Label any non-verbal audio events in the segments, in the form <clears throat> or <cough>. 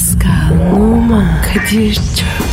Pascal, Oman, Kadir çok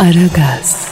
Aragaz,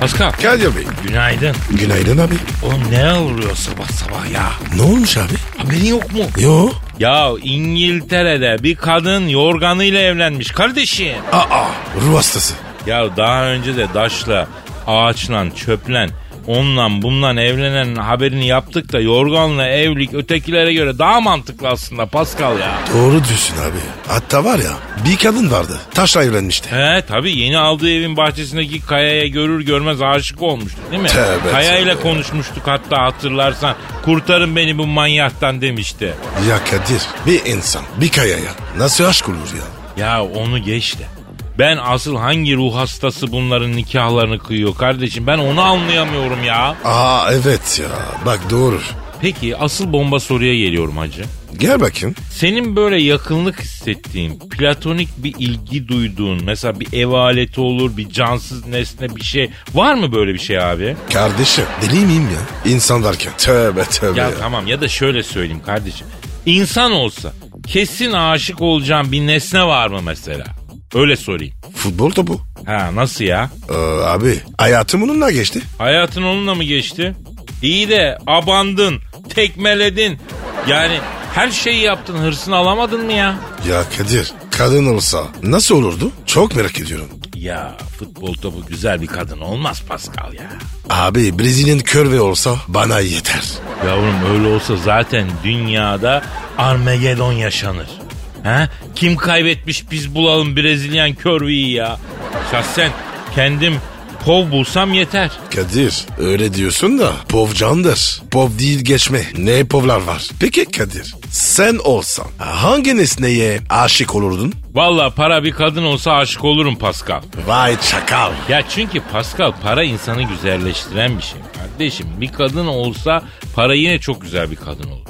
Pascal. Kadir Bey. Günaydın. Günaydın abi. Oğlum ne oluyor sabah sabah ya? Ne olmuş abi? Haberin yok mu? Yo. Ya İngiltere'de bir kadın yorganıyla evlenmiş kardeşim. Aa ruh hastası. Ya daha önce de daşla, ağaçla, çöplen, onunla bundan evlenen haberini yaptık da yorganla evlilik ötekilere göre daha mantıklı aslında Pascal ya. Doğru diyorsun abi. Hatta var ya bir kadın vardı. Taşla evlenmişti. He tabii yeni aldığı evin bahçesindeki kayaya görür görmez aşık olmuştu değil mi? Tövbe, Kaya ile konuşmuştuk hatta hatırlarsan. Kurtarın beni bu manyaktan demişti. Ya Kadir bir insan bir kayaya nasıl aşk olur ya? Ya onu geç de. Ben asıl hangi ruh hastası bunların nikahlarını kıyıyor kardeşim? Ben onu anlayamıyorum ya. Aa evet ya bak doğru. Peki asıl bomba soruya geliyorum hacı. Gel bakayım. Senin böyle yakınlık hissettiğin, platonik bir ilgi duyduğun, mesela bir ev aleti olur, bir cansız nesne bir şey. Var mı böyle bir şey abi? Kardeşim deli miyim ya? İnsan derken. Tövbe tövbe Ya ya. tamam ya da şöyle söyleyeyim kardeşim. İnsan olsa kesin aşık olacağın bir nesne var mı mesela? Öyle sorayım. Futbol topu. Ha nasıl ya? Ee, abi hayatım onunla geçti. Hayatın onunla mı geçti? İyi de abandın, tekmeledin. Yani her şeyi yaptın hırsını alamadın mı ya? Ya Kadir kadın olsa nasıl olurdu? Çok merak ediyorum. Ya futbol topu güzel bir kadın olmaz Pascal ya. Abi Brezilya'nın körve olsa bana yeter. Yavrum öyle olsa zaten dünyada Armageddon yaşanır. Ha? Kim kaybetmiş biz bulalım Brezilyan körviyi ya. Şahsen kendim pov bulsam yeter. Kadir öyle diyorsun da pov candır. Pov değil geçme. Ne povlar var. Peki Kadir sen olsan hangi nesneye aşık olurdun? Valla para bir kadın olsa aşık olurum Pascal. Vay çakal. Ya çünkü Pascal para insanı güzelleştiren bir şey kardeşim. Bir kadın olsa para yine çok güzel bir kadın olur.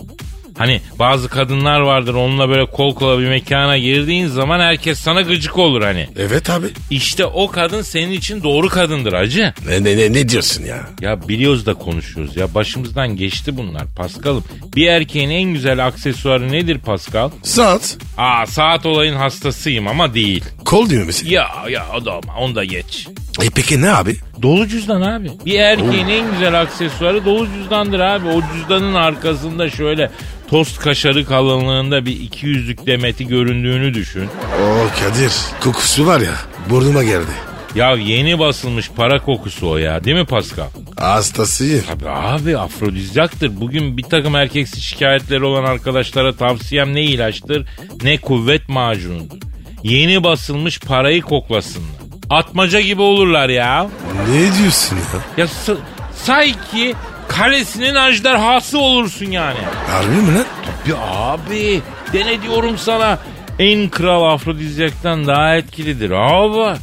Hani bazı kadınlar vardır onunla böyle kol kola bir mekana girdiğin zaman herkes sana gıcık olur hani. Evet abi. İşte o kadın senin için doğru kadındır acı. Ne, ne, ne, ne diyorsun ya? Ya biliyoruz da konuşuyoruz ya başımızdan geçti bunlar Pascal'ım. Bir erkeğin en güzel aksesuarı nedir Pascal? Saat. Aa saat olayın hastasıyım ama değil. Kol diyor musun? Ya ya o da onu da geç. E peki ne abi? Dolu cüzdan abi. Bir erkeğin en güzel aksesuarı dolu cüzdandır abi. O cüzdanın arkasında şöyle tost kaşarı kalınlığında bir iki yüzlük demeti göründüğünü düşün. O Kadir kokusu var ya burnuma geldi. Ya yeni basılmış para kokusu o ya değil mi Pascal? Hastasıyım. Tabii abi afrodizyaktır. Bugün bir takım erkeksi şikayetleri olan arkadaşlara tavsiyem ne ilaçtır ne kuvvet macunudur. Yeni basılmış parayı koklasınlar. Atmaca gibi olurlar ya. Ne diyorsun ya? Ya sa- say ki kalesinin ajderhası olursun yani. Harbi mi lan? Ya abi dene diyorum sana. En kral afrodizyaktan daha etkilidir abi.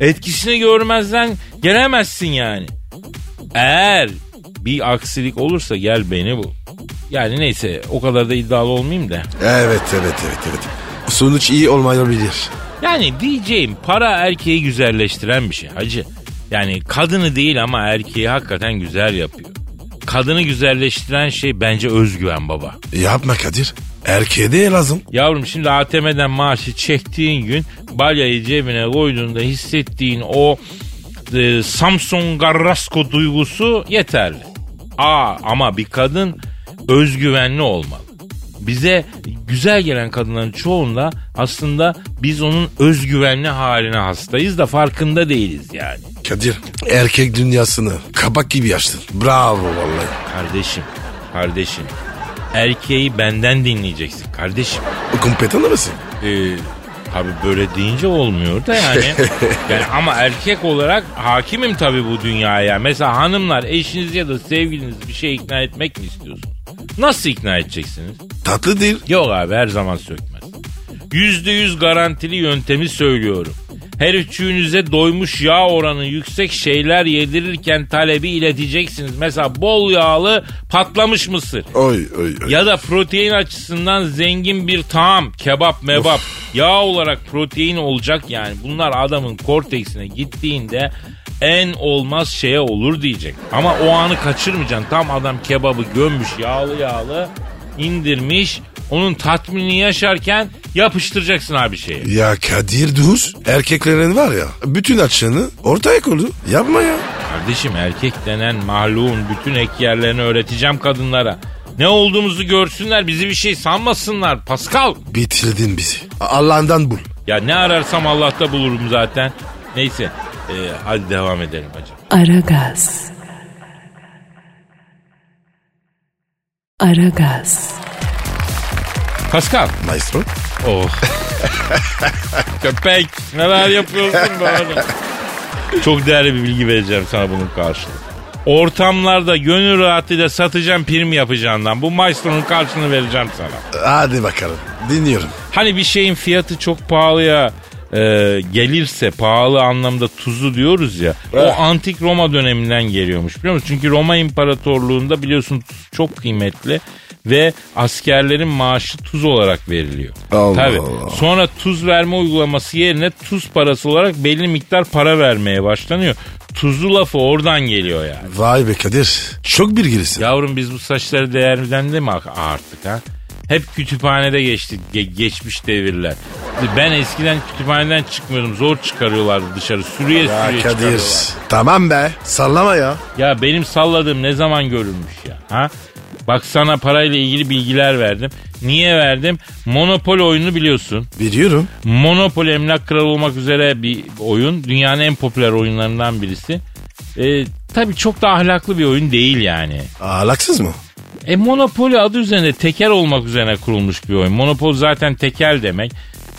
Etkisini görmezden gelemezsin yani. Eğer bir aksilik olursa gel beni bul. Yani neyse o kadar da iddialı olmayayım da. Evet evet evet evet. Sonuç iyi olmayabilir. Yani diyeceğim para erkeği güzelleştiren bir şey hacı. Yani kadını değil ama erkeği hakikaten güzel yapıyor. Kadını güzelleştiren şey bence özgüven baba. Yapma Kadir. Erkeğe de lazım. Yavrum şimdi ATM'den maaşı çektiğin gün balyayı cebine koyduğunda hissettiğin o e, Samson Carrasco duygusu yeterli. Aa ama bir kadın özgüvenli olmalı. Bize güzel gelen kadınların çoğunda aslında biz onun özgüvenli haline hastayız da farkında değiliz yani. Kadir erkek dünyasını kabak gibi açtın. Bravo vallahi. Kardeşim, kardeşim. Erkeği benden dinleyeceksin kardeşim. Kompetan mısın? Ee, tabii böyle deyince olmuyor da yani. <laughs> yani ama erkek olarak hakimim tabii bu dünyaya. Mesela hanımlar eşiniz ya da sevgiliniz bir şey ikna etmek mi istiyorsunuz? Nasıl ikna edeceksiniz? Tatlı değil. Yok abi her zaman sökmez. Yüzde yüz garantili yöntemi söylüyorum. Her üçünüze doymuş yağ oranı yüksek şeyler yedirirken talebi ileteceksiniz. Mesela bol yağlı patlamış mısır. Oy oy oy. Ya da protein açısından zengin bir taam, kebap mebap. Yağ olarak protein olacak yani. Bunlar adamın korteksine gittiğinde en olmaz şeye olur diyecek. Ama o anı kaçırmayacaksın. Tam adam kebabı gömmüş yağlı yağlı indirmiş. Onun tatminini yaşarken yapıştıracaksın abi şeyi. Ya Kadir dur. Erkeklerin var ya bütün açığını ortaya koydu. Yapma ya. Kardeşim erkek denen mahluğun bütün ek yerlerini öğreteceğim kadınlara. Ne olduğumuzu görsünler bizi bir şey sanmasınlar Pascal. Bitirdin bizi. Allah'ından bul. Ya ne ararsam Allah'ta bulurum zaten. Neyse e, hadi devam edelim hacım. Aragaz. Aragaz. Pascal. Maestro. Oh. <laughs> Köpek neler yapıyorsun böyle. Çok değerli bir bilgi vereceğim sana bunun karşılığı. Ortamlarda gönül rahatlığıyla satacağım prim yapacağından bu maestronun karşılığını vereceğim sana. Hadi bakalım. Dinliyorum. Hani bir şeyin fiyatı çok pahalıya e, gelirse pahalı anlamda tuzu diyoruz ya. O Evet. antik Roma döneminden geliyormuş biliyor musun? Çünkü Roma İmparatorluğu'nda biliyorsun tuz çok kıymetli ve askerlerin maaşı tuz olarak veriliyor. Allah Tabii. Allah. Sonra tuz verme uygulaması yerine tuz parası olarak belli miktar para vermeye başlanıyor. Tuzlu lafı oradan geliyor yani. Vay be Kadir. Çok bilgilisin. Yavrum biz bu saçları değerden de mi artık ha? Hep kütüphanede geçtik ge- geçmiş devirler. Ben eskiden kütüphaneden çıkmıyordum. Zor çıkarıyorlardı dışarı. Sürüye Ya sürüye Kadir. Tamam be. Sallama ya. Ya benim salladığım ne zaman görülmüş ya? Ha? Bak sana parayla ilgili bilgiler verdim. Niye verdim? Monopol oyunu biliyorsun. Biliyorum. Monopoly emlak kralı olmak üzere bir oyun. Dünyanın en popüler oyunlarından birisi. Ee, tabii çok da ahlaklı bir oyun değil yani. Ahlaksız mı? E Monopoly adı üzerinde tekel olmak üzerine kurulmuş bir oyun. Monopoly zaten tekel demek.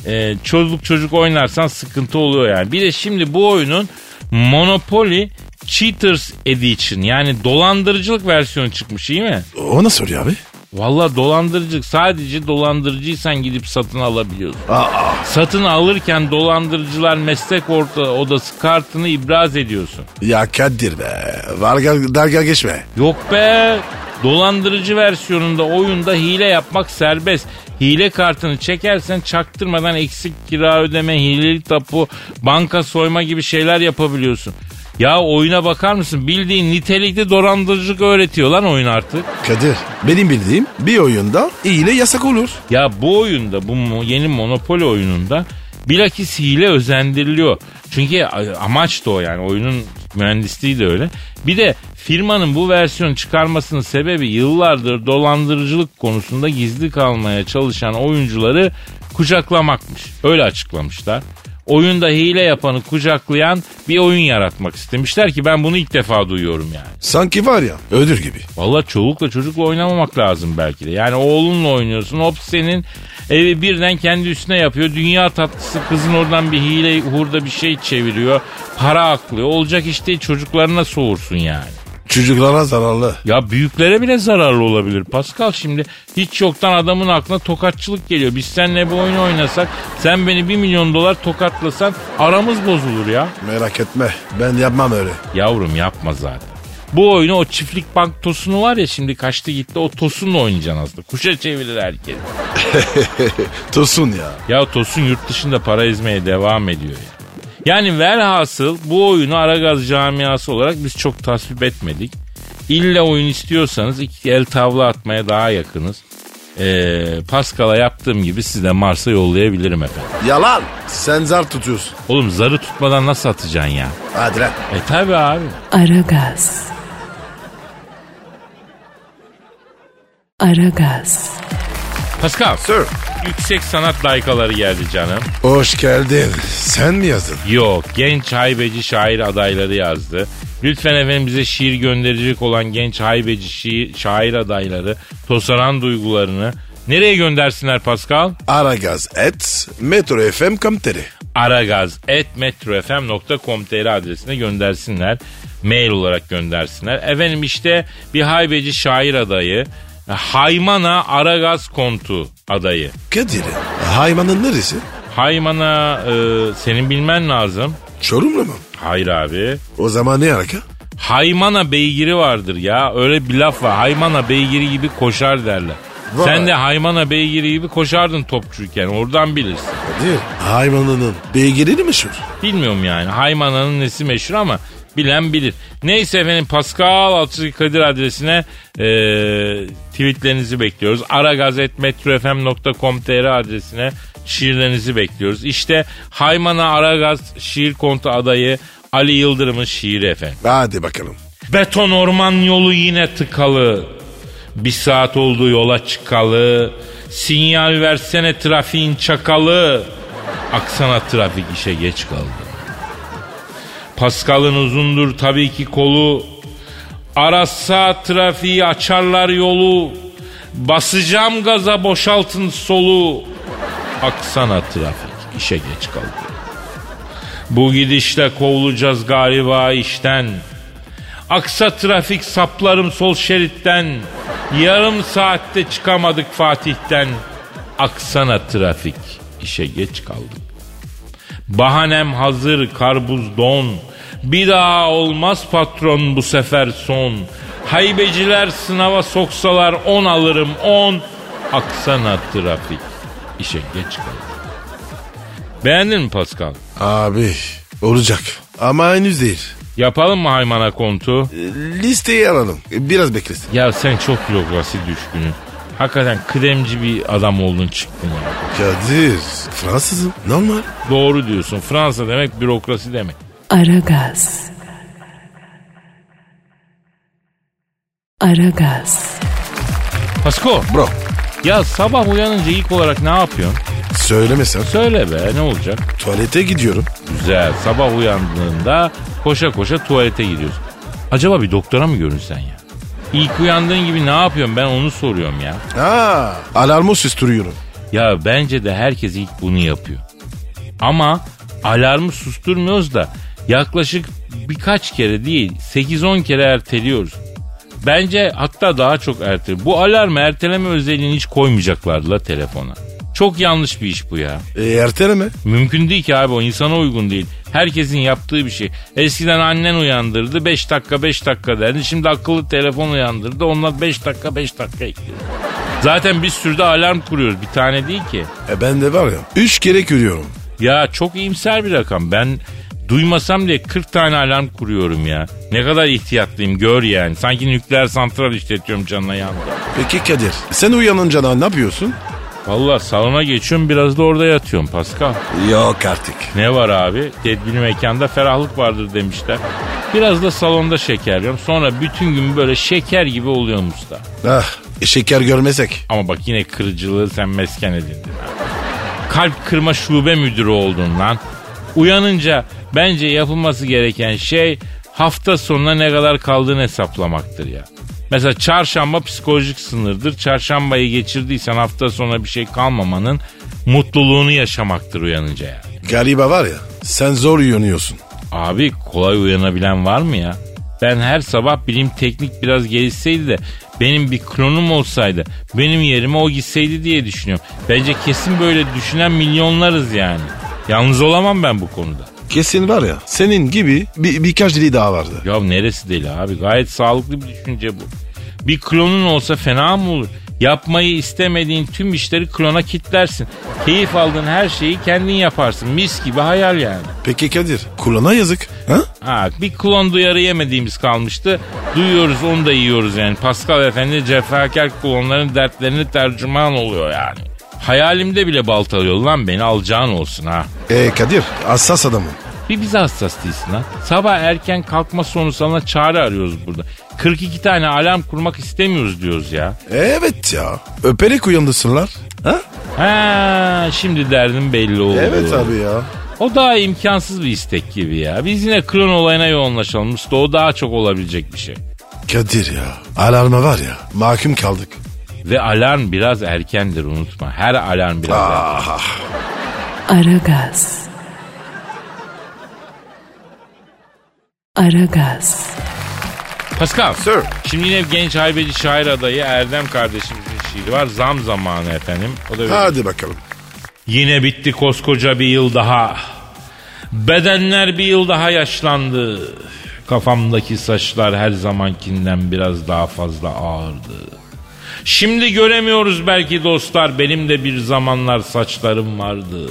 E, çocuk çocuk oynarsan sıkıntı oluyor yani. Bir de şimdi bu oyunun Monopoly Cheaters Edition yani dolandırıcılık versiyonu çıkmış iyi mi? O nasıl oluyor abi? Valla dolandırıcılık sadece dolandırıcıysan gidip satın alabiliyorsun. Aa. Satın alırken dolandırıcılar meslek orta odası kartını ibraz ediyorsun. Ya Kadir be. Varga dalga geçme. Yok be. Dolandırıcı versiyonunda oyunda hile yapmak serbest. Hile kartını çekersen çaktırmadan eksik kira ödeme, hileli tapu, banka soyma gibi şeyler yapabiliyorsun. Ya oyuna bakar mısın? Bildiğin nitelikli dolandırıcılık öğretiyor lan oyun artık. Kadir benim bildiğim bir oyunda hile yasak olur. Ya bu oyunda bu yeni Monopoly oyununda bilakis hile özendiriliyor. Çünkü amaç da o yani oyunun mühendisliği de öyle. Bir de firmanın bu versiyonu çıkarmasının sebebi yıllardır dolandırıcılık konusunda gizli kalmaya çalışan oyuncuları kucaklamakmış. Öyle açıklamışlar. Oyunda hile yapanı kucaklayan bir oyun yaratmak istemişler ki ben bunu ilk defa duyuyorum yani. Sanki var ya ödül gibi. Valla çolukla çocukla oynamamak lazım belki de. Yani oğlunla oynuyorsun. Hop senin evi birden kendi üstüne yapıyor. Dünya tatlısı kızın oradan bir hile hurda bir şey çeviriyor. Para aklıyor. Olacak işte çocuklarına soğursun yani. Çocuklara zararlı. Ya büyüklere bile zararlı olabilir. Pascal şimdi hiç yoktan adamın aklına tokatçılık geliyor. Biz seninle bu oyunu oynasak sen beni bir milyon dolar tokatlasan aramız bozulur ya. Merak etme ben yapmam öyle. Yavrum yapma zaten. Bu oyunu o çiftlik bank tosunu var ya şimdi kaçtı gitti o tosunla oynayacaksın aslında. Kuşa çevirir herkes. <laughs> Tosun ya. Ya tosun yurt dışında para ezmeye devam ediyor ya. Yani velhasıl bu oyunu Aragaz camiası olarak biz çok tasvip etmedik. İlle oyun istiyorsanız iki el tavla atmaya daha yakınız. Ee, Pascal'a yaptığım gibi size Mars'a yollayabilirim efendim. Yalan. Sen zar tutuyorsun. Oğlum zarı tutmadan nasıl atacaksın ya? Hadi lan. E tabi abi. Aragaz. Aragaz. Pascal. Sir. Yüksek sanat layıkaları geldi canım. Hoş geldin. Sen mi yazdın? Yok genç haybeci şair adayları yazdı. Lütfen efendim bize şiir gönderecek olan genç haybeci şiir, şair adayları tosaran duygularını nereye göndersinler Pascal? Aragaz et Metro FM Kamteri. aragaz.metrofm.com.tr adresine göndersinler. Mail olarak göndersinler. Efendim işte bir haybeci şair adayı Haymana Aragaz Kontu adayı. Kadir hayvanın neresi? Haymana e, senin bilmen lazım. Çorumlu mu? Hayır abi. O zaman ne alaka? Haymana beygiri vardır ya. Öyle bir laf var. Haymana beygiri gibi koşar derler. Vay. Sen de haymana beygiri gibi koşardın topçuyken. Oradan bilirsin. Kadir hayvanının beygiri meşhur. Bilmiyorum yani. Haymana'nın nesi meşhur ama bilen bilir. Neyse efendim Pascal Altçı Kadir adresine e, tweetlerinizi bekliyoruz. aragaz.metrofm.com.tr adresine şiirlerinizi bekliyoruz. İşte Haymana Aragaz şiir kontu adayı Ali Yıldırım'ın şiiri efendim. Hadi bakalım. Beton orman yolu yine tıkalı. Bir saat oldu yola çıkalı. Sinyal versene trafiğin çakalı. Aksana trafik işe geç kaldı. Pascal'ın uzundur tabii ki kolu. Arasa trafiği açarlar yolu. Basacağım gaza boşaltın solu. Aksana trafik işe geç kaldı. Bu gidişle kovulacağız galiba işten. Aksa trafik saplarım sol şeritten. Yarım saatte çıkamadık Fatih'ten. Aksana trafik işe geç kaldık. Bahanem hazır karbuz don. Bir daha olmaz patron bu sefer son. Haybeciler sınava soksalar on alırım on. Aksana trafik işe geç kaldık. Beğendin mi Pascal? Abi olacak ama henüz değil. Yapalım mı haymana kontu? E, Listeyi alalım. Biraz beklesin. Ya sen çok bürokrasi düşkünü. Hakikaten kıdemci bir adam oldun çıktın ya. Kadir Fransızım normal. Doğru diyorsun. Fransa demek bürokrasi demek. Aragaz. Aragaz. Pasko. Bro Ya sabah uyanınca ilk olarak ne yapıyorsun? söylemesen Söyle be ne olacak? tuvalete gidiyorum. Güzel. Sabah uyandığında koşa koşa tuvalete gidiyorsun. Acaba bir doktora mı görünsen ya? İlk uyandığın gibi ne yapıyorsun ben onu soruyorum ya. Aa, alarmı susturuyorum. Ya bence de herkes ilk bunu yapıyor. Ama alarmı susturmuyoruz da yaklaşık birkaç kere değil 8-10 kere erteliyoruz. Bence hatta daha çok erteliyor. Bu alarmı erteleme özelliğini hiç koymayacaklardı la telefona. Çok yanlış bir iş bu ya. E, erteleme. Mümkün değil ki abi o insana uygun değil. Herkesin yaptığı bir şey. Eskiden annen uyandırdı 5 dakika 5 dakika derdi. Şimdi akıllı telefon uyandırdı onlar 5 dakika 5 dakika ekliyor. Zaten bir sürü de alarm kuruyoruz bir tane değil ki. E, ben de var ya üç kere görüyorum. Ya çok iyimser bir rakam. Ben duymasam diye 40 tane alarm kuruyorum ya. Ne kadar ihtiyatlıyım gör yani. Sanki nükleer santral işletiyorum canına yanında. Peki Kadir sen uyanınca ne yapıyorsun? Valla salona geçiyorum biraz da orada yatıyorum Pascal. Yok artık. Ne var abi? Tedbirli mekanda ferahlık vardır demişler. Biraz da salonda şekerliyorum. Sonra bütün gün böyle şeker gibi oluyorum usta. Ah e, şeker görmesek. Ama bak yine kırıcılığı sen mesken edindin. Kalp kırma şube müdürü oldun lan. Uyanınca bence yapılması gereken şey hafta sonuna ne kadar kaldığını hesaplamaktır ya. Mesela çarşamba psikolojik sınırdır. Çarşambayı geçirdiysen hafta sonuna bir şey kalmamanın mutluluğunu yaşamaktır uyanınca ya. Galiba var ya sen zor uyanıyorsun. Abi kolay uyanabilen var mı ya? Ben her sabah bilim teknik biraz gelişseydi de benim bir klonum olsaydı benim yerime o gitseydi diye düşünüyorum. Bence kesin böyle düşünen milyonlarız yani. Yalnız olamam ben bu konuda. Kesin var ya senin gibi bir, birkaç dili daha vardı. Ya neresi deli abi gayet sağlıklı bir düşünce bu. Bir klonun olsa fena mı olur? Yapmayı istemediğin tüm işleri klona kitlersin. Keyif aldığın her şeyi kendin yaparsın. Mis gibi hayal yani. Peki Kadir kulağına yazık. Ha? Ha, bir klon duyarı yemediğimiz kalmıştı. Duyuyoruz onu da yiyoruz yani. Pascal Efendi cefakar klonların dertlerini tercüman oluyor yani. Hayalimde bile baltalıyor lan beni alacağın olsun ha. E Kadir hassas adamım. Bir bize hassas değilsin ha. Sabah erken kalkma sonu sana çare arıyoruz burada. 42 tane alarm kurmak istemiyoruz diyoruz ya. Evet ya öperek uyandırsınlar. Ha? Ha, şimdi derdim belli oldu. Evet abi ya. O daha imkansız bir istek gibi ya. Biz yine klon olayına yoğunlaşalım. Usta o daha çok olabilecek bir şey. Kadir ya alarma var ya mahkum kaldık. Ve alarm biraz erkendir unutma. Her alarm biraz erken. Ah, Aragaz. Aragaz. Pascal. Sir. Şimdi yine genç haybeci şair adayı Erdem kardeşimizin şiiri var. Zam zamanı efendim. O da böyle. Hadi bakalım. Yine bitti koskoca bir yıl daha. Bedenler bir yıl daha yaşlandı. Kafamdaki saçlar her zamankinden biraz daha fazla ağırdı. Şimdi göremiyoruz belki dostlar benim de bir zamanlar saçlarım vardı.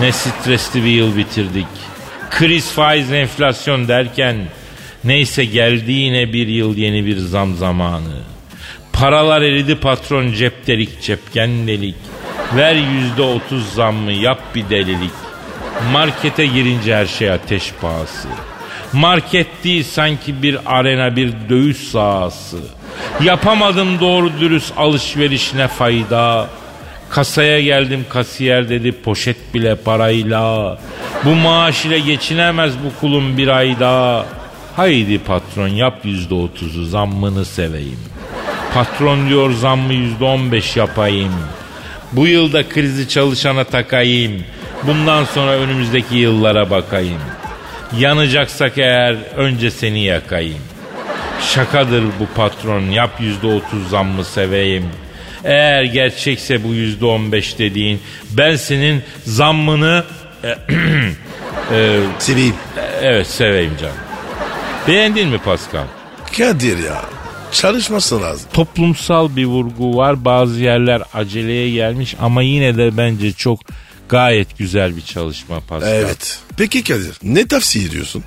Ne stresli bir yıl bitirdik. Kriz, faiz, enflasyon derken neyse geldi yine bir yıl yeni bir zam zamanı. Paralar eridi patron cep delik cepken delik. Ver yüzde otuz zammı yap bir delilik. Markete girince her şey ateş pahası. Market değil sanki bir arena bir dövüş sahası. Yapamadım doğru dürüst alışveriş ne fayda. Kasaya geldim kasiyer dedi poşet bile parayla. Bu maaş ile geçinemez bu kulum bir ayda. Haydi patron yap yüzde otuzu zammını seveyim. Patron diyor zammı yüzde on beş yapayım. Bu yılda krizi çalışana takayım. Bundan sonra önümüzdeki yıllara bakayım. Yanacaksak eğer önce seni yakayım. Şakadır bu patron yap yüzde otuz zammı seveyim. Eğer gerçekse bu yüzde on beş dediğin ben senin zammını <clears throat> Seveyim. evet seveyim canım. Beğendin mi Pascal? Kadir ya. Çalışması lazım. Toplumsal bir vurgu var. Bazı yerler aceleye gelmiş ama yine de bence çok gayet güzel bir çalışma Pascal. Evet. Peki Kadir ne tavsiye ediyorsun?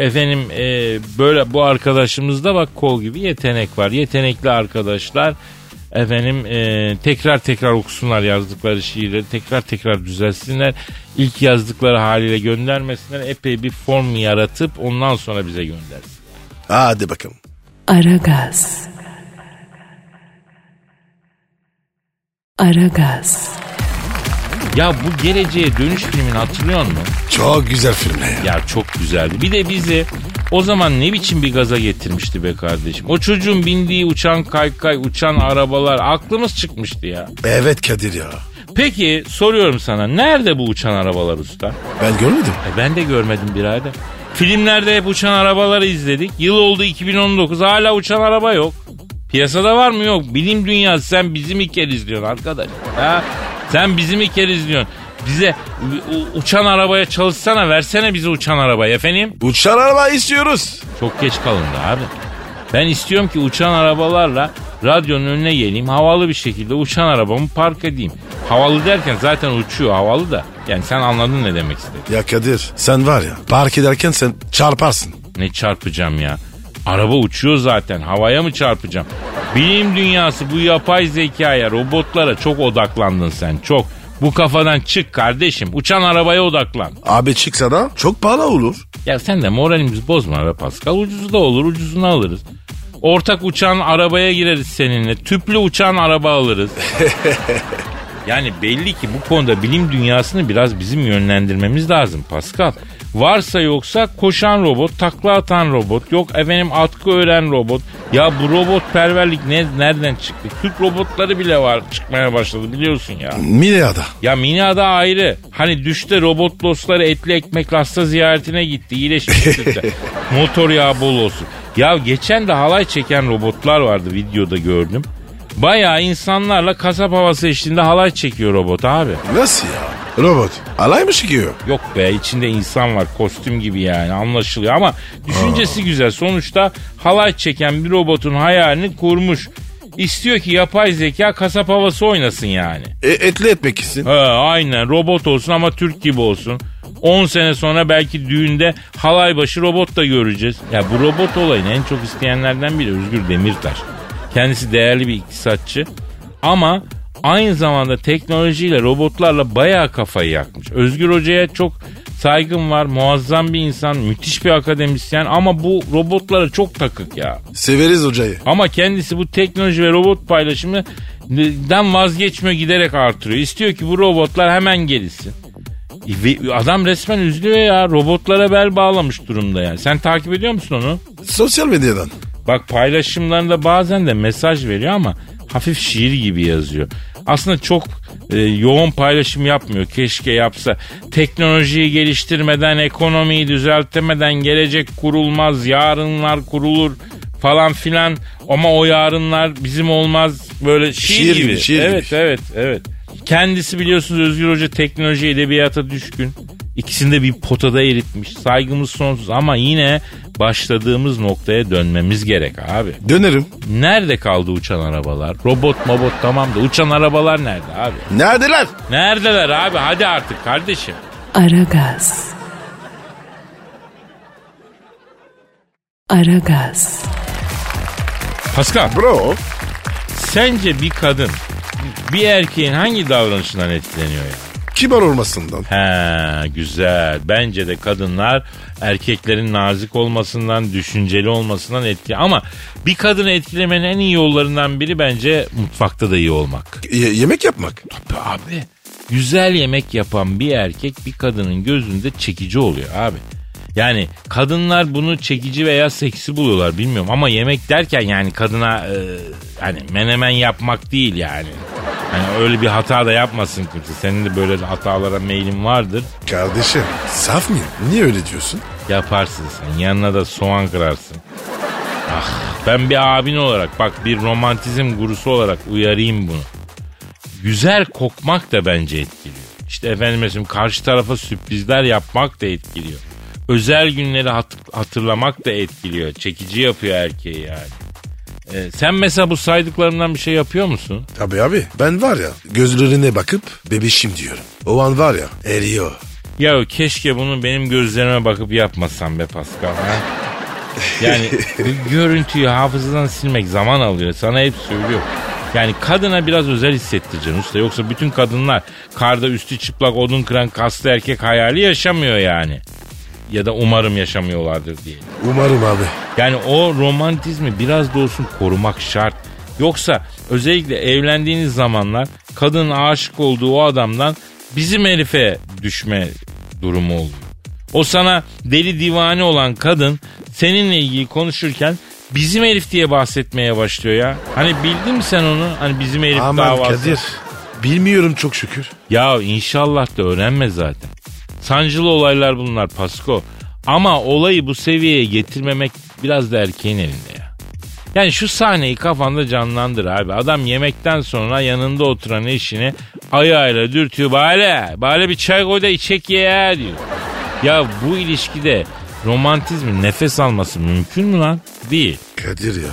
Efendim e, böyle bu arkadaşımızda bak kol gibi yetenek var. Yetenekli arkadaşlar efendim e, tekrar tekrar okusunlar yazdıkları şiirleri tekrar tekrar düzelsinler. İlk yazdıkları haliyle göndermesinler. Epey bir form yaratıp ondan sonra bize göndersin. Hadi bakalım. Aragaz. Aragaz. Ya bu geleceğe dönüş filmini hatırlıyor musun? Çok güzel film ya. Ya çok güzeldi. Bir de bizi o zaman ne biçim bir gaza getirmişti be kardeşim. O çocuğun bindiği uçan kaykay, uçan arabalar aklımız çıkmıştı ya. Evet Kadir ya. Peki soruyorum sana nerede bu uçan arabalar usta? Ben görmedim. E ben de görmedim birader. Filmlerde hep uçan arabaları izledik. Yıl oldu 2019 hala uçan araba yok. Piyasada var mı yok. Bilim dünyası sen bizim ilk izliyorsun arkadaş. Ha? Sen bizim ilk izliyorsun. Bize uçan arabaya çalışsana versene bize uçan arabayı efendim. Uçan araba istiyoruz. Çok geç kalındı abi. Ben istiyorum ki uçan arabalarla radyonun önüne geleyim havalı bir şekilde uçan arabamı park edeyim. Havalı derken zaten uçuyor havalı da. Yani sen anladın ne demek istedim. Ya Kadir sen var ya park ederken sen çarparsın. Ne çarpacağım ya? Araba uçuyor zaten. Havaya mı çarpacağım? Bilim dünyası bu yapay zekaya, robotlara çok odaklandın sen. Çok. Bu kafadan çık kardeşim. Uçan arabaya odaklan. Abi çıksa da çok pahalı olur. Ya sen de moralimizi bozma be Pascal. Ucuzu da olur, ucuzunu alırız. Ortak uçan arabaya gireriz seninle. Tüplü uçan araba alırız. <laughs> yani belli ki bu konuda bilim dünyasını biraz bizim yönlendirmemiz lazım Pascal. Varsa yoksa koşan robot, takla atan robot, yok efendim atkı öğren robot. Ya bu robot perverlik ne, nereden çıktı? Türk robotları bile var çıkmaya başladı biliyorsun ya. Milyada. Ya Mina'da ayrı. Hani düşte robot dostları etli ekmek hasta ziyaretine gitti. İyileşmiştir de. <laughs> Motor yağı bol olsun. Ya geçen de halay çeken robotlar vardı videoda gördüm. Bayağı insanlarla kasap havası eşliğinde halay çekiyor robot abi. Nasıl ya? Robot. Alay mı çıkıyor? Yok be içinde insan var kostüm gibi yani anlaşılıyor ama düşüncesi güzel. Sonuçta halay çeken bir robotun hayalini kurmuş. İstiyor ki yapay zeka kasap havası oynasın yani. E, etli etmek istesin. Ha, aynen robot olsun ama Türk gibi olsun. 10 sene sonra belki düğünde halay başı robot da göreceğiz. Ya bu robot olayını en çok isteyenlerden biri Özgür Demirtaş. Kendisi değerli bir iktisatçı ama aynı zamanda teknolojiyle robotlarla bayağı kafayı yakmış. Özgür Hoca'ya çok saygım var. Muazzam bir insan, müthiş bir akademisyen ama bu robotlara çok takık ya. Severiz hocayı. Ama kendisi bu teknoloji ve robot paylaşımından vazgeçmiyor giderek artırıyor. İstiyor ki bu robotlar hemen gelişsin. Adam resmen üzülüyor ya. Robotlara bel bağlamış durumda yani. Sen takip ediyor musun onu? Sosyal medyadan. Bak paylaşımlarında bazen de mesaj veriyor ama hafif şiir gibi yazıyor. Aslında çok e, yoğun paylaşım yapmıyor. Keşke yapsa. Teknolojiyi geliştirmeden, ekonomiyi düzeltemeden gelecek kurulmaz, yarınlar kurulur falan filan ama o yarınlar bizim olmaz böyle şiir, Şiir gibi. gibi, şiir evet gibi. evet evet. Kendisi biliyorsunuz Özgür Hoca teknoloji edebiyata düşkün. İkisini de bir potada eritmiş. Saygımız sonsuz ama yine başladığımız noktaya dönmemiz gerek abi. Dönerim. Nerede kaldı uçan arabalar? Robot mobot tamam da uçan arabalar nerede abi? Neredeler? Neredeler abi? Hadi artık kardeşim. Aragaz. Aragaz. Pascal Bro. sence bir kadın bir erkeğin hangi davranışından etkileniyor ya? Kibar olmasından. He güzel. Bence de kadınlar erkeklerin nazik olmasından, düşünceli olmasından etki. Ama bir kadını etkilemenin en iyi yollarından biri bence mutfakta da iyi olmak. Y- yemek yapmak. Tabii abi. Güzel yemek yapan bir erkek bir kadının gözünde çekici oluyor abi. Yani kadınlar bunu çekici veya seksi buluyorlar bilmiyorum ama yemek derken yani kadına e, hani menemen yapmak değil yani. Hani öyle bir hata da yapmasın kimse. Senin de böyle hatalara meylin vardır. Kardeşim saf mıyım? Niye öyle diyorsun? Yaparsın sen. Yanına da soğan kırarsın. Ah, ben bir abin olarak bak bir romantizm gurusu olarak uyarayım bunu. Güzel kokmak da bence etkiliyor. İşte efendim karşı tarafa sürprizler yapmak da etkiliyor. Özel günleri hat- hatırlamak da etkiliyor. Çekici yapıyor erkeği yani. Ee, sen mesela bu saydıklarımdan bir şey yapıyor musun? Tabii abi ben var ya gözlerine bakıp bebişim diyorum. O an var ya eriyor. Ya keşke bunu benim gözlerime bakıp yapmasam be Pascal. Ha? <laughs> Yani görüntüyü hafızadan silmek zaman alıyor. Sana hep söylüyorum. Yani kadına biraz özel hissettireceksin usta. Yoksa bütün kadınlar karda üstü çıplak odun kıran kaslı erkek hayali yaşamıyor yani. Ya da umarım yaşamıyorlardır diye. Umarım abi. Yani o romantizmi biraz da olsun korumak şart. Yoksa özellikle evlendiğiniz zamanlar kadın aşık olduğu o adamdan bizim herife düşme durumu oluyor. O sana deli divane olan kadın seninle ilgili konuşurken bizim herif diye bahsetmeye başlıyor ya. Hani bildin mi sen onu? Hani bizim herif Aman davası. Kadir. Bilmiyorum çok şükür. Ya inşallah da öğrenme zaten. Sancılı olaylar bunlar Pasko. Ama olayı bu seviyeye getirmemek biraz da erkeğin elinde ya. Yani şu sahneyi kafanda canlandır abi. Adam yemekten sonra yanında oturan eşini ayağıyla dürtüyor. Bale, bale bir çay koy da içek ye ya," diyor. Ya bu ilişkide romantizmin nefes alması mümkün mü lan? Değil. Kadir ya.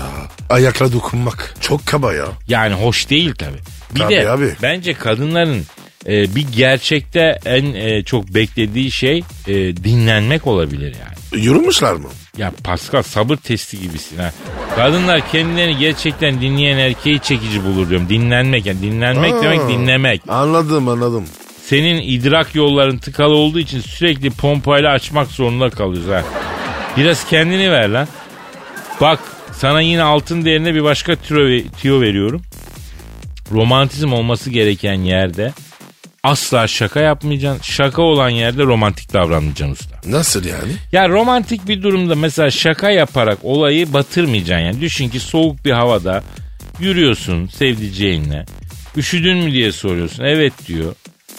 Ayakla dokunmak. Çok kaba ya. Yani hoş değil tabi. Bir Tabii de abi. bence kadınların e, bir gerçekte en e, çok beklediği şey e, dinlenmek olabilir yani. Yorulmuşlar mı? Ya Pascal sabır testi gibisin ha. Kadınlar kendilerini gerçekten dinleyen erkeği çekici bulur diyorum. Dinlenmek yani dinlenmek Aa. demek dinlemek. Anladım anladım. Senin idrak yolların tıkalı olduğu için sürekli pompayla açmak zorunda kalıyoruz ha. Biraz kendini ver lan. Bak sana yine altın değerine bir başka tüyo, tüyo veriyorum. Romantizm olması gereken yerde asla şaka yapmayacaksın. Şaka olan yerde romantik davranmayacaksın usta. Nasıl yani? Ya romantik bir durumda mesela şaka yaparak olayı batırmayacaksın yani. Düşün ki soğuk bir havada yürüyorsun sevdiceğinle. Üşüdün mü diye soruyorsun. Evet diyor.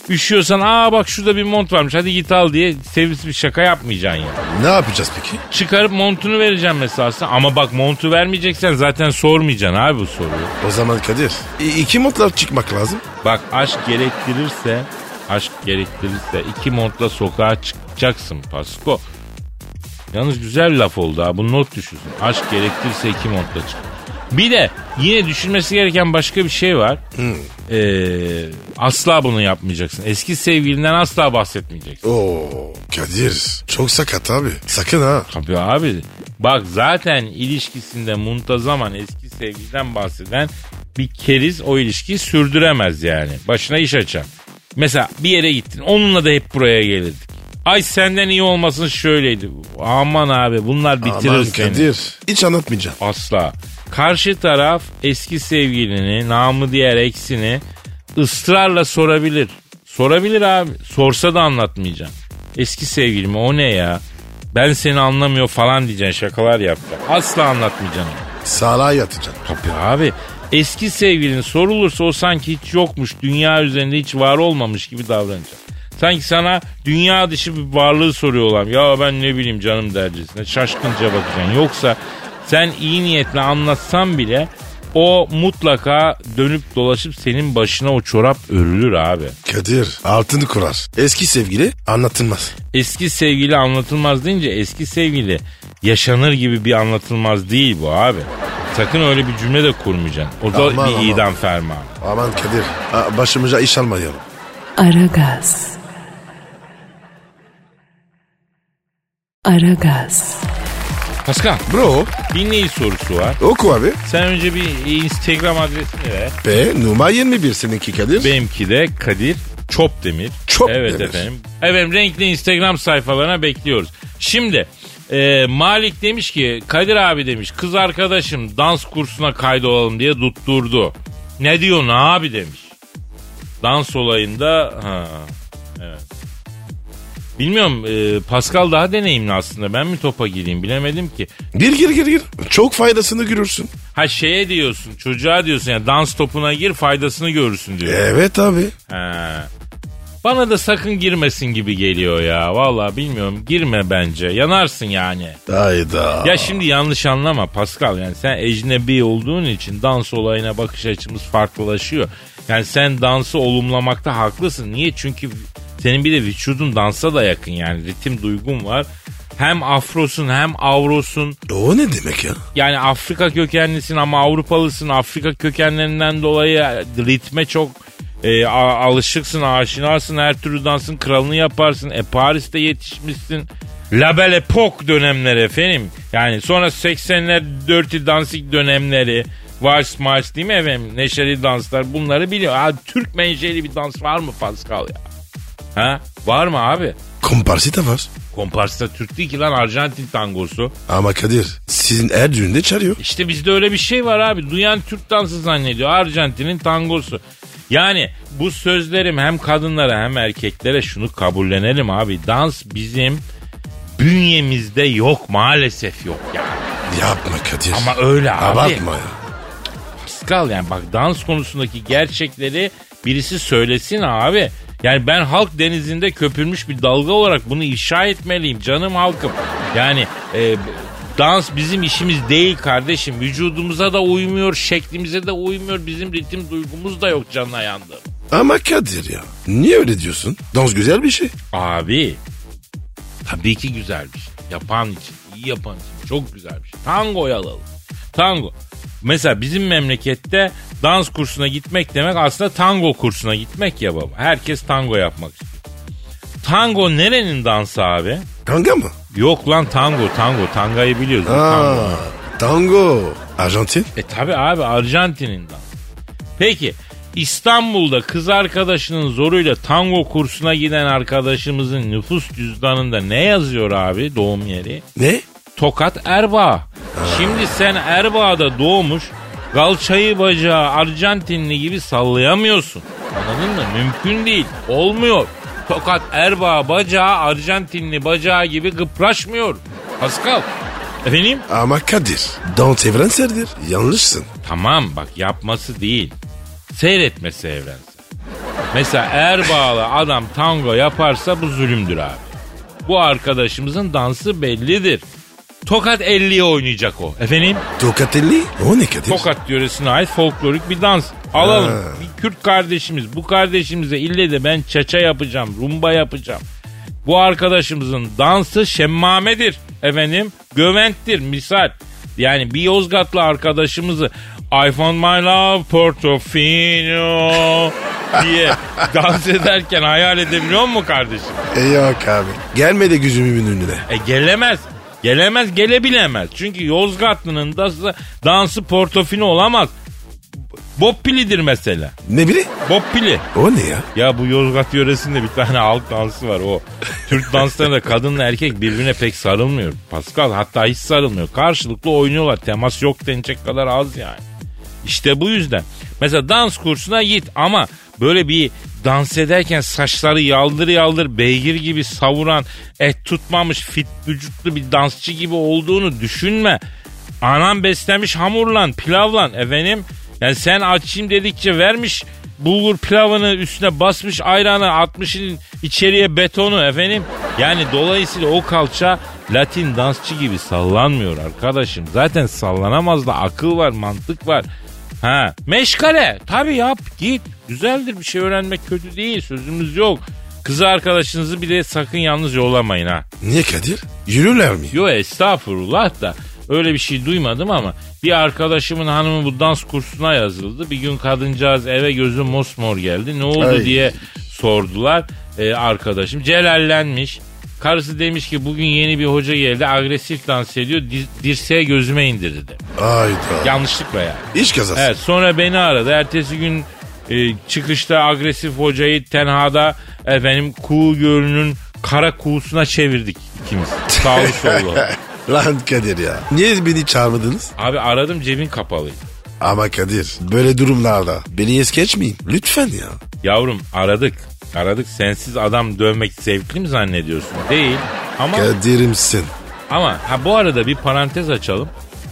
Üşüyorsan aa bak şurada bir mont varmış hadi git al diye sevimsiz bir şaka yapmayacaksın yani. Ne yapacağız peki? Çıkarıp montunu vereceğim mesela sana. ama bak montu vermeyeceksen zaten sormayacaksın abi bu soruyu. O zaman Kadir. i- iki montla çıkmak lazım. Bak aşk gerektirirse aşk gerektirirse iki montla sokağa çıkacaksın Pasko. Yalnız güzel laf oldu ha bu not düşürsün. Aşk gerektirirse iki montla çık. Bir de yine düşünmesi gereken başka bir şey var. Ee, asla bunu yapmayacaksın. Eski sevgilinden asla bahsetmeyeceksin. Oo Kadir. Çok sakat abi. Sakın ha. Tabii abi. Bak zaten ilişkisinde muntazaman eski sevgiliden bahseden bir keriz o ilişkiyi sürdüremez yani. Başına iş açar. Mesela bir yere gittin onunla da hep buraya gelirdik. Ay senden iyi olmasın şöyleydi. Aman abi bunlar bitirir Aman seni. Kadir. Hiç anlatmayacağım. Asla. Karşı taraf eski sevgilini, namı diğer eksini ısrarla sorabilir. Sorabilir abi. Sorsa da anlatmayacağım. Eski sevgilimi o ne ya? Ben seni anlamıyor falan diyeceksin şakalar yapacak. Asla anlatmayacaksın. Sağlığa yatacaksın. Tabii abi. Eski sevgilin sorulursa o sanki hiç yokmuş, dünya üzerinde hiç var olmamış gibi davranacak. Sanki sana dünya dışı bir varlığı soruyorlar. Ya ben ne bileyim canım dercesine şaşkınca bakacaksın. Yoksa Sen iyi niyetle anlatsan bile o mutlaka dönüp dolaşıp senin başına o çorap örülür abi. Kadir altını kurar. Eski sevgili anlatılmaz. Eski sevgili anlatılmaz deyince eski sevgili yaşanır gibi bir anlatılmaz değil bu abi. Sakın öyle bir cümle de kurmayacaksın. O da Aman, bir aman. idam fermanı. Aman Kadir başımıza iş almayalım. Aragaz. Aragaz. Pascal Bro dinleyici sorusu var. oku abi. Sen önce bir Instagram adresini ver. Ve numara 21 seninki Kadir. Benimki de Kadir Çopdemir. Çopdemir. Evet efendim. Efendim renkli Instagram sayfalarına bekliyoruz. Şimdi e, Malik demiş ki Kadir abi demiş kız arkadaşım dans kursuna kaydolalım diye tutturdu. Ne diyorsun abi demiş. Dans olayında ha evet. Bilmiyorum e, Pascal daha deneyimli aslında ben mi topa gireyim bilemedim ki. Gir gir gir gir. Çok faydasını görürsün. Ha şeye diyorsun çocuğa diyorsun ya dans topuna gir faydasını görürsün diyor. Evet abi. Ha. Bana da sakın girmesin gibi geliyor ya. Vallahi bilmiyorum. Girme bence. Yanarsın yani. Hayda. Ya şimdi yanlış anlama Pascal. Yani sen ecnebi olduğun için dans olayına bakış açımız farklılaşıyor. Yani sen dansı olumlamakta haklısın. Niye? Çünkü senin bir de vücudun dansa da yakın yani. Ritim duygun var. Hem afrosun hem avrosun. O ne demek ya? Yani Afrika kökenlisin ama Avrupalısın. Afrika kökenlerinden dolayı ritme çok e, a- alışıksın, aşinasın. Her türlü dansın kralını yaparsın. E Paris'te yetişmişsin. La Belle Époque dönemleri efendim. Yani sonra 80'ler Dirty Dancing dönemleri. Vals Mars değil mi efendim? Neşeli danslar bunları biliyor. Ha, Türk menşeli bir dans var mı Pascal ya? Ha? Var mı abi? Komparsita var. Komparsta Türk değil ki lan Arjantin tangosu. Ama Kadir sizin her düğünde çalıyor. İşte bizde öyle bir şey var abi. Duyan Türk dansı zannediyor. Arjantin'in tangosu. Yani bu sözlerim hem kadınlara hem erkeklere şunu kabullenelim abi. Dans bizim bünyemizde yok maalesef yok yani. Yapma Kadir. Ama öyle abi. Abartma ya. Pascal yani bak dans konusundaki gerçekleri birisi söylesin abi. Yani ben halk denizinde köpürmüş bir dalga olarak bunu ifşa etmeliyim canım halkım. Yani e, dans bizim işimiz değil kardeşim. Vücudumuza da uymuyor, şeklimize de uymuyor. Bizim ritim duygumuz da yok canına yandı. Ama Kadir ya. Niye öyle diyorsun? Dans güzel bir şey. Abi tabii ki güzel bir şey. Yapan için, iyi yapan için çok güzel bir şey. Tango'yu alalım. Tango. Mesela bizim memlekette dans kursuna gitmek demek aslında tango kursuna gitmek ya baba. Herkes tango yapmak istiyor. Tango nerenin dansı abi? Kanga mı? Yok lan tango tango. Tangayı biliyoruz. mi? Tango. Aa, tango. Arjantin. E tabi abi Arjantin'in dansı. Peki İstanbul'da kız arkadaşının zoruyla tango kursuna giden arkadaşımızın nüfus cüzdanında ne yazıyor abi doğum yeri? Ne? Tokat Erbaa. Şimdi sen Erbaa'da doğmuş galçayı bacağı Arjantinli gibi sallayamıyorsun. Anladın mı? Mümkün değil. Olmuyor. Tokat Erbaa bacağı Arjantinli bacağı gibi gıpraşmıyor. Pascal. Efendim? Ama Kadir. Dans evrenseldir. Yanlışsın. Tamam bak yapması değil. Seyretmesi evrensel. Mesela Erbağlı adam tango yaparsa bu zulümdür abi. Bu arkadaşımızın dansı bellidir. Tokat 50'ye oynayacak o. Efendim? Tokatelli. O ne Kadir? Tokat yöresine ait folklorik bir dans. Alalım. Ha. Bir Kürt kardeşimiz. Bu kardeşimize ille de ben çaça yapacağım. Rumba yapacağım. Bu arkadaşımızın dansı şemmamedir. Efendim göventtir misal. Yani bir Yozgatlı arkadaşımızı I found my love Portofino <laughs> diye dans ederken hayal edebiliyor mu kardeşim? E yok abi. Gelmedi gözümün önüne. E gelemez. Gelemez gelebilemez. Çünkü Yozgatlı'nın dansı, dansı Portofino olamaz. Bob Pili'dir mesela. Ne biri? Bob Pili. O ne ya? Ya bu Yozgat yöresinde bir tane halk dansı var o. Türk <laughs> danslarında kadınla erkek birbirine pek sarılmıyor. Pascal hatta hiç sarılmıyor. Karşılıklı oynuyorlar. Temas yok denecek kadar az yani. İşte bu yüzden. Mesela dans kursuna git ama böyle bir dans ederken saçları yaldır yaldır beygir gibi savuran et tutmamış fit vücutlu bir dansçı gibi olduğunu düşünme. Anam beslemiş hamurlan pilavlan efendim. Yani sen açayım dedikçe vermiş bulgur pilavını üstüne basmış ayranı atmışın içeriye betonu efendim. Yani dolayısıyla o kalça Latin dansçı gibi sallanmıyor arkadaşım. Zaten sallanamaz da akıl var, mantık var. Ha, meşgale. Tabii yap, git. Güzeldir bir şey öğrenmek kötü değil. Sözümüz yok. Kız arkadaşınızı bir de sakın yalnız yollamayın ha. Niye Kadir? Yürürler mi? Yo estağfurullah da öyle bir şey duymadım ama bir arkadaşımın hanımı bu dans kursuna yazıldı. Bir gün kadıncağız eve gözü mosmor geldi. Ne oldu Ay. diye sordular Ee, arkadaşım. Celallenmiş. Karısı demiş ki bugün yeni bir hoca geldi agresif dans ediyor di- dirseğe gözüme indirdi. Hayda. Yanlışlıkla yani. İş kazası. Evet sonra beni aradı. Ertesi gün e, çıkışta agresif hocayı tenhada efendim kuğu gölünün kara kuğusuna çevirdik ikimiz. <laughs> Sağlı sollu. <laughs> Lan Kadir ya. Niye beni çağırmadınız? Abi aradım cebin kapalıydı. Ama Kadir böyle durumlarda beni es geçmeyin. Lütfen ya. Yavrum aradık. Aradık sensiz adam dövmek zevkli mi zannediyorsun? Değil. Ama Kadir'imsin. ama ha bu arada bir parantez açalım.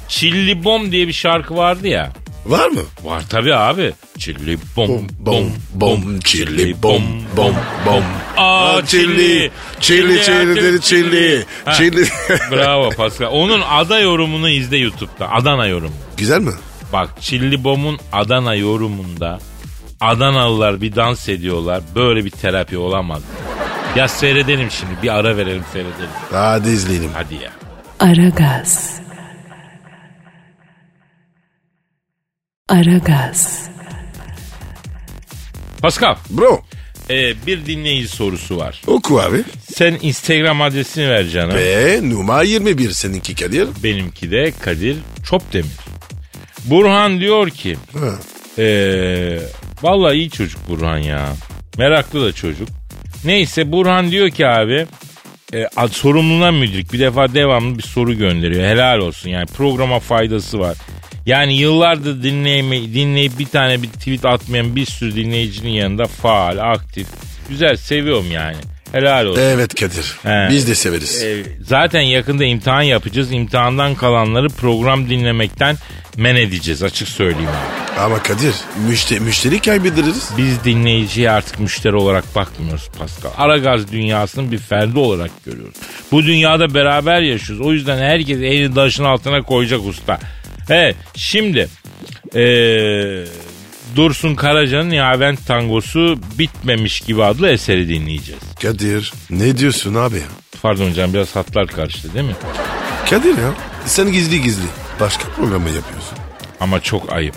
Çilli Bom diye bir şarkı vardı ya. Var mı? Var tabi abi. Çilli bom Bom bom bom çilli bom bom bom. Aa çilli. Çilli çilli çilli Ha. çilli. <laughs> Bravo Pascal. Onun ada yorumunu izle YouTube'da. Adana yorumu. Güzel mi? Bak Çilli Bom'un Adana yorumunda Adanalılar bir dans ediyorlar. Böyle bir terapi olamaz. Ya seyredelim şimdi. Bir ara verelim seyredelim. Hadi izleyelim. Hadi ya. Aragaz. Aragaz. Pascal Bro e, bir dinleyici sorusu var. oku abi. Sen Instagram adresini ver canım. Ve numara 21 seninki Kadir. Benimki de Kadir Çopdemir. Burhan diyor ki Ha. Ee, vallahi iyi çocuk Burhan ya. Meraklı da çocuk. Neyse Burhan diyor ki abi e, ad- sorumluluğuna müdrik bir defa devamlı bir soru gönderiyor. Helal olsun yani programa faydası var. Yani yıllardır dinleyme, dinleyip bir tane bir tweet atmayan bir sürü dinleyicinin yanında faal, aktif. Güzel seviyorum yani. Helal olsun. Evet Kadir. He. Biz de severiz. Ee, zaten yakında imtihan yapacağız. İmtihandan kalanları program dinlemekten men edeceğiz açık söyleyeyim. Ama Kadir müşteri, müşteri kaybederiz. Biz dinleyiciye artık müşteri olarak bakmıyoruz Pascal. Aragaz dünyasının bir ferdi olarak görüyoruz. Bu dünyada beraber yaşıyoruz. O yüzden herkes elini taşın altına koyacak usta. Evet şimdi ee, Dursun Karaca'nın Yavent Tangosu Bitmemiş gibi adlı eseri dinleyeceğiz. Kadir ne diyorsun abi ya? Pardon canım biraz hatlar karıştı değil mi? Kadir ya sen gizli gizli başka programı yapıyorsun. Ama çok ayıp.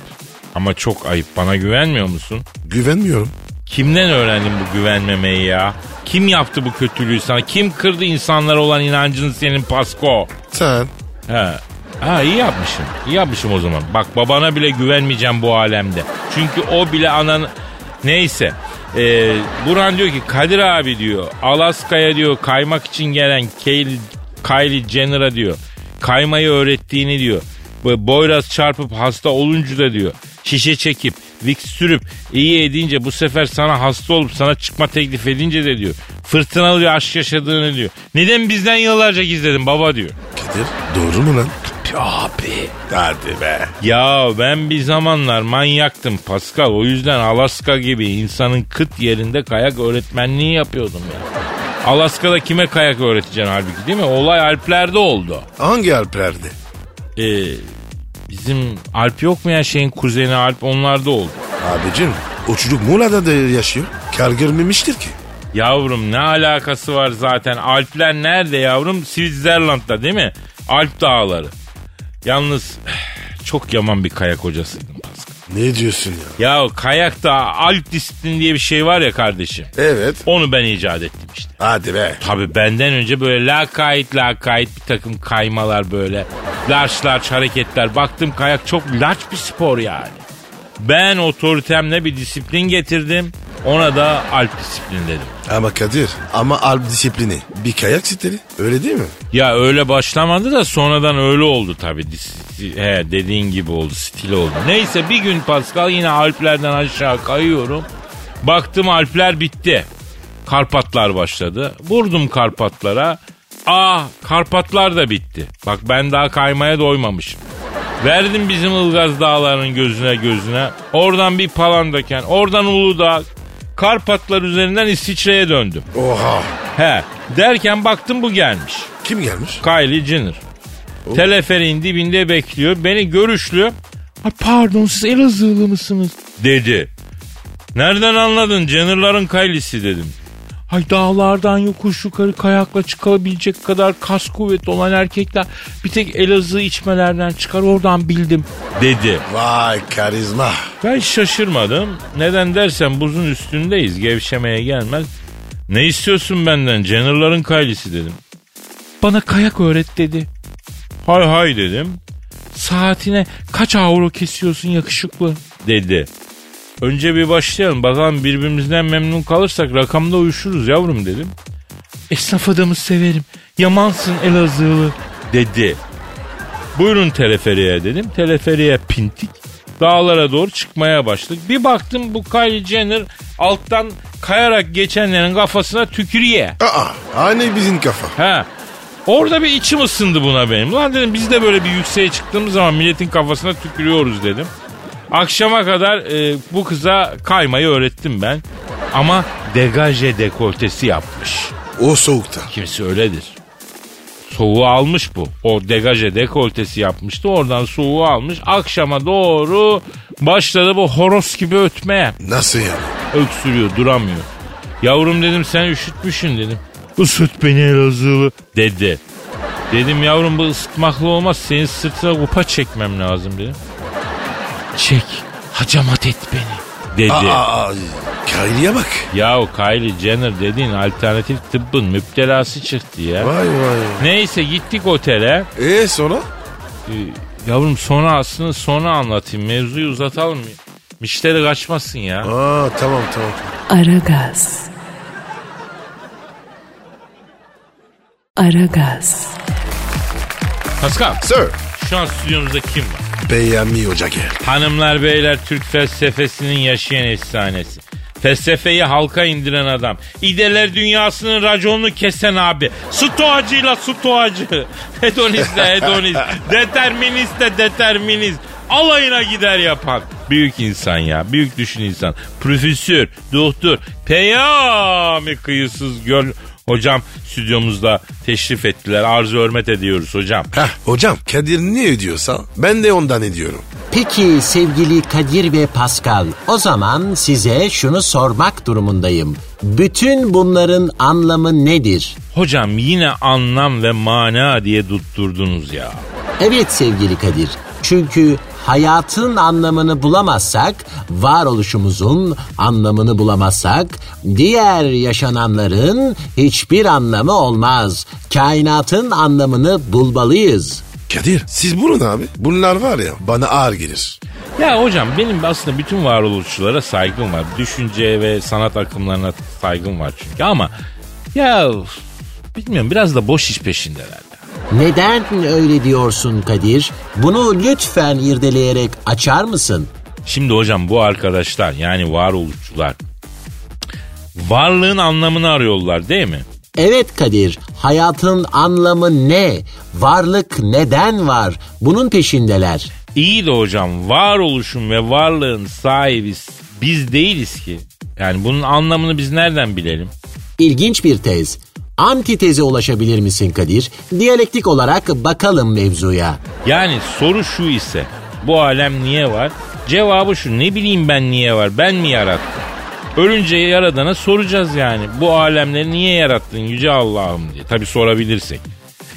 Ama çok ayıp. Bana güvenmiyor musun? Güvenmiyorum. Kimden öğrendin bu güvenmemeyi ya? Kim yaptı bu kötülüğü sana? Kim kırdı insanlara olan inancını senin Pasko? Sen He. Ha iyi yapmışım. İyi yapmışım o zaman. Bak babana bile güvenmeyeceğim bu alemde. Çünkü o bile ananı... Neyse. Ee, Burhan diyor ki Kadir abi diyor Alaska'ya diyor kaymak için gelen Kylie, Kylie Jenner'a diyor kaymayı öğrettiğini diyor. Boyraz çarpıp hasta olunca da diyor şişe çekip Vicks sürüp iyi edince bu sefer sana hasta olup sana çıkma teklif edince de diyor fırtınalı bir aşk yaşadığını diyor. Neden bizden yıllarca gizledin baba diyor. Kadir doğru mu lan? Abi. Hadi be. Ya ben bir zamanlar manyaktım Pascal. O yüzden Alaska gibi insanın kıt yerinde kayak öğretmenliği yapıyordum ya. Alaska'da kime kayak öğreteceksin halbuki değil mi? Olay Alplerde oldu. Hangi Alplerde? Ee, bizim Alp yok mu ya şeyin kuzeni Alp onlarda oldu. Abicim o çocuk Muğla'da da yaşıyor. Kar görmemiştir ki. Yavrum ne alakası var zaten? Alpler nerede yavrum? Switzerland'da değil mi? Alp dağları. Yalnız çok yaman bir kayak hocasıydım Pascal. Ne diyorsun ya? Ya kayakta Alp disiplin diye bir şey var ya kardeşim. Evet. Onu ben icat ettim işte. Hadi be. Tabii benden önce böyle lakayt lakayt bir takım kaymalar böyle. Larç larç hareketler. Baktım kayak çok larç bir spor yani. Ben otoritemle bir disiplin getirdim. Ona da alp disiplin dedim. Ama Kadir ama Alp disiplini bir kayak siteli öyle değil mi? Ya öyle başlamadı da sonradan öyle oldu tabii. He dediğin gibi oldu stil oldu. Neyse bir gün Pascal yine Alplerden aşağı kayıyorum. Baktım Alpler bitti. Karpatlar başladı. Vurdum Karpatlara. Ah Karpatlar da bitti. Bak ben daha kaymaya doymamışım. Verdim bizim Ilgaz dağlarının gözüne gözüne. Oradan bir Palandöken, oradan Uludağ. Karpatlar üzerinden İsviçre'ye döndüm. Oha. He derken baktım bu gelmiş. Kim gelmiş? Kylie Jenner. Teleferiğin dibinde bekliyor. Beni görüşlü. Ay pardon siz Elazığlı mısınız? Dedi. Nereden anladın? Jenner'ların Kylie'si dedim. Ay dağlardan yokuş yukarı kayakla çıkabilecek kadar kas kuvvetli olan erkekler bir tek Elazığ içmelerden çıkar oradan bildim dedi. Vay karizma. Ben şaşırmadım. Neden dersen buzun üstündeyiz. Gevşemeye gelmez. Ne istiyorsun benden? Jenner'ların Kylie'si dedim. Bana kayak öğret dedi. Hay hay dedim. Saatine kaç avro kesiyorsun yakışıklı dedi. Önce bir başlayalım. Bakalım birbirimizden memnun kalırsak rakamda uyuşuruz yavrum dedim. Esnaf adamı severim. Yamansın Elazığlı dedi. Buyurun teleferiye dedim. Teleferiye pintik. Dağlara doğru çıkmaya başladık. Bir baktım bu Kylie Jenner alttan kayarak geçenlerin kafasına tükürüyor. Aa, aynı bizim kafa. Ha. Orada bir içim ısındı buna benim. Lan dedim biz de böyle bir yükseğe çıktığımız zaman milletin kafasına tükürüyoruz dedim. Akşama kadar e, bu kıza kaymayı öğrettim ben. Ama degaje dekoltesi yapmış. O soğukta. Kimisi öyledir. Soğuğu almış bu. O degaje dekoltesi yapmıştı. Oradan soğuğu almış. Akşama doğru başladı bu horos gibi ötmeye. Nasıl yani? Öksürüyor duramıyor. Yavrum dedim sen üşütmüşsün dedim. Isıt beni Elazığlı dedi. Dedim yavrum bu ısıtmakla olmaz. Senin sırtına kupa çekmem lazım dedim. Çek. Hacamat et beni dedi. Aa, aa, Kylie'ye bak. Ya Kylie Jenner dediğin alternatif tıbbın müptelası çıktı ya. Vay vay. Neyse gittik otele. E sonra? Ee, yavrum sonra aslında sonra anlatayım. Mevzuyu uzatalım. Müşteri kaçmasın ya. Aa tamam tamam. Aragaz. Aragaz. Pascal Sir. şu an stüdyomuzda kim var? Beyami Hoca. Hanımlar beyler Türk felsefesinin yaşayan efsanesi. Felsefeyi halka indiren adam. İdeler dünyasının raconunu kesen abi. Stoacıyla stoacı. Hedonistle <laughs> hedonist. Deterministle determinist. Alayına gider yapan. Büyük insan ya. Büyük düşün insan. Profesör, doktor, peyami kıyısız göl. Hocam stüdyomuzda teşrif ettiler. Arzu hürmet ediyoruz hocam. Heh hocam Kadir ne ödüyorsa ben de ondan ediyorum. Peki sevgili Kadir ve Pascal, o zaman size şunu sormak durumundayım. Bütün bunların anlamı nedir? Hocam yine anlam ve mana diye tutturdunuz ya. Evet sevgili Kadir, çünkü hayatın anlamını bulamazsak, varoluşumuzun anlamını bulamazsak, diğer yaşananların hiçbir anlamı olmaz. Kainatın anlamını bulmalıyız. Kadir siz bulun abi. Bunlar var ya bana ağır gelir. Ya hocam benim aslında bütün varoluşçulara saygım var. Düşünce ve sanat akımlarına saygım var çünkü ama ya bilmiyorum biraz da boş iş peşindeler. Neden öyle diyorsun Kadir? Bunu lütfen irdeleyerek açar mısın? Şimdi hocam bu arkadaşlar yani varoluşçular varlığın anlamını arıyorlar değil mi? Evet Kadir, hayatın anlamı ne? Varlık neden var? Bunun peşindeler. İyi de hocam varoluşun ve varlığın sahibi biz değiliz ki. Yani bunun anlamını biz nereden bilelim? İlginç bir tez. Antiteze ulaşabilir misin Kadir? Diyalektik olarak bakalım mevzuya. Yani soru şu ise bu alem niye var? Cevabı şu ne bileyim ben niye var ben mi yarattım? Ölünce yaradana soracağız yani. Bu alemleri niye yarattın yüce Allah'ım diye. Tabi sorabilirsek.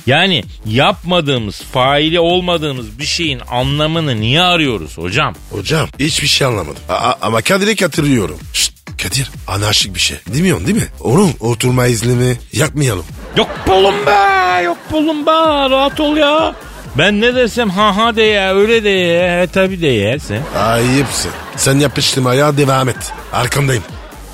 Yani yapmadığımız, faili olmadığımız bir şeyin anlamını niye arıyoruz hocam? Hocam hiçbir şey anlamadım. Aa, ama Kadir'e katılıyorum. Şşt Kadir anarşik bir şey. Demiyorsun değil mi? Onun oturma iznini yakmayalım. Yok bulun be, yok bulun be, rahat ol ya. Ben ne desem ha ha de ya, öyle de ya, he tabi de ya sen. Ayıpsın. Sen yapıştırmaya devam et. Arkandayım.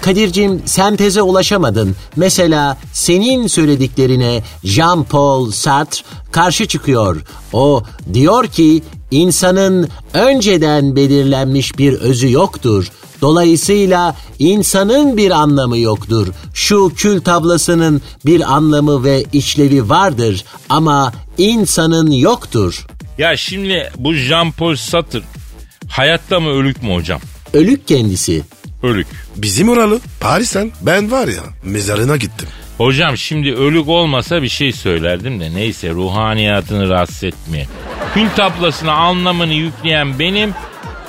Kadir'cim sen teze ulaşamadın. Mesela senin söylediklerine Jean-Paul Sartre karşı çıkıyor. O diyor ki insanın önceden belirlenmiş bir özü yoktur. Dolayısıyla insanın bir anlamı yoktur. Şu kül tablasının bir anlamı ve işlevi vardır ama insanın yoktur. Ya şimdi bu Jean-Paul Sartre hayatta mı ölük mü hocam? Ölük kendisi. Ölük. Bizim oralı. Paris'ten ben var ya mezarına gittim. Hocam şimdi ölük olmasa bir şey söylerdim de neyse ruhaniyatını rahatsız etmeye. Kül tablasına anlamını yükleyen benim,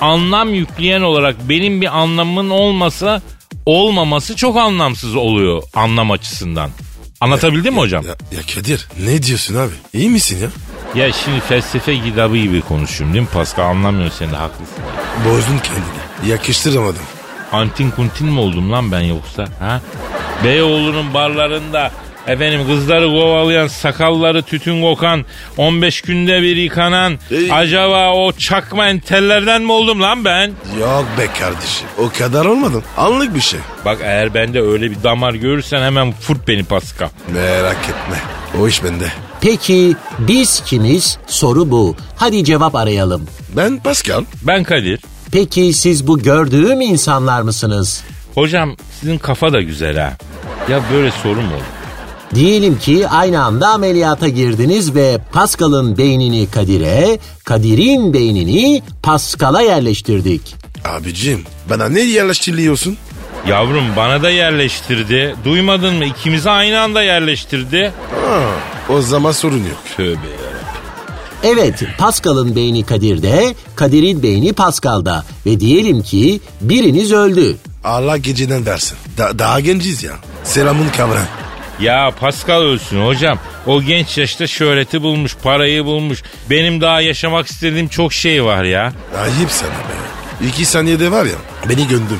anlam yükleyen olarak benim bir anlamın olmasa olmaması çok anlamsız oluyor anlam açısından. Anlatabildim mi hocam? Ya, ya Kadir ne diyorsun abi? İyi misin ya? Ya şimdi felsefe kitabı gibi konuşuyorum değil mi Pascal? Anlamıyorsun sen de haklısın. Bozdun kendini. Yakıştıramadım. Antin kuntin mi oldum lan ben yoksa? Ha? Beyoğlu'nun barlarında efendim kızları kovalayan, sakalları tütün kokan, 15 günde bir yıkanan, Ey. acaba o çakma entellerden mi oldum lan ben? Yok be kardeşim. O kadar olmadım. Anlık bir şey. Bak eğer bende öyle bir damar görürsen hemen fırt beni Pascal. Merak etme. O iş bende. Peki biz kimiz? Soru bu. Hadi cevap arayalım. Ben Pascal. Ben Kadir. Peki siz bu gördüğüm insanlar mısınız? Hocam sizin kafa da güzel ha. Ya böyle soru mu olur? Diyelim ki aynı anda ameliyata girdiniz ve Pascal'ın beynini Kadir'e, Kadir'in beynini Pascal'a yerleştirdik. Abicim bana ne yerleştiriyorsun? Yavrum bana da yerleştirdi. Duymadın mı? İkimizi aynı anda yerleştirdi. Ha, o zaman sorun yok. Tövbe. Evet, Pascal'ın beyni Kadir'de, Kadir'in beyni Pascal'da ve diyelim ki biriniz öldü. Allah geceden versin. Da- daha genciz ya. Selamın kavram. Ya Pascal ölsün hocam. O genç yaşta şöhreti bulmuş, parayı bulmuş. Benim daha yaşamak istediğim çok şey var ya. Ayıp sana be. İki saniyede var ya beni göndüm.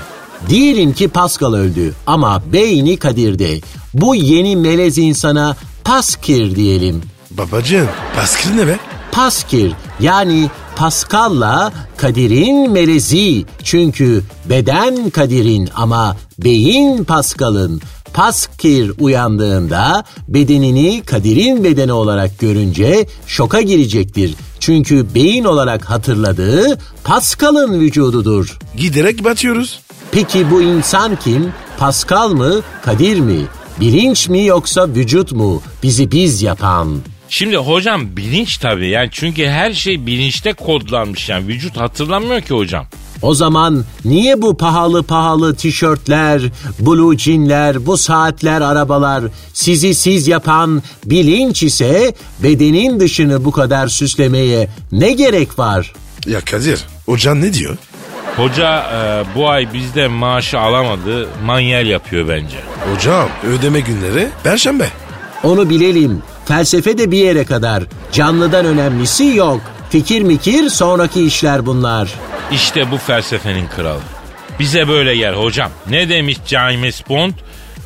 Diyelim ki Pascal öldü ama beyni Kadir'de. Bu yeni melez insana Paskir diyelim. Babacığım Pascal ne be? Paskir yani Pascal'la Kadir'in melezi. Çünkü beden Kadir'in ama beyin Pascal'ın. Paskir uyandığında bedenini Kadir'in bedeni olarak görünce şoka girecektir. Çünkü beyin olarak hatırladığı Pascal'ın vücududur. Giderek batıyoruz. Peki bu insan kim? Pascal mı, Kadir mi? Bilinç mi yoksa vücut mu? Bizi biz yapan. Şimdi hocam bilinç tabii yani çünkü her şey bilinçte kodlanmış yani vücut hatırlamıyor ki hocam. O zaman niye bu pahalı pahalı tişörtler, blue jeanler, bu saatler, arabalar sizi siz yapan bilinç ise bedenin dışını bu kadar süslemeye ne gerek var? Ya Kadir hocan ne diyor? Hoca e, bu ay bizden maaşı alamadı manyel yapıyor bence. Hocam ödeme günleri perşembe. Onu bilelim. Felsefe de bir yere kadar. Canlıdan önemlisi yok. Fikir mikir sonraki işler bunlar. İşte bu felsefenin kralı. Bize böyle gel hocam. Ne demiş James Bond?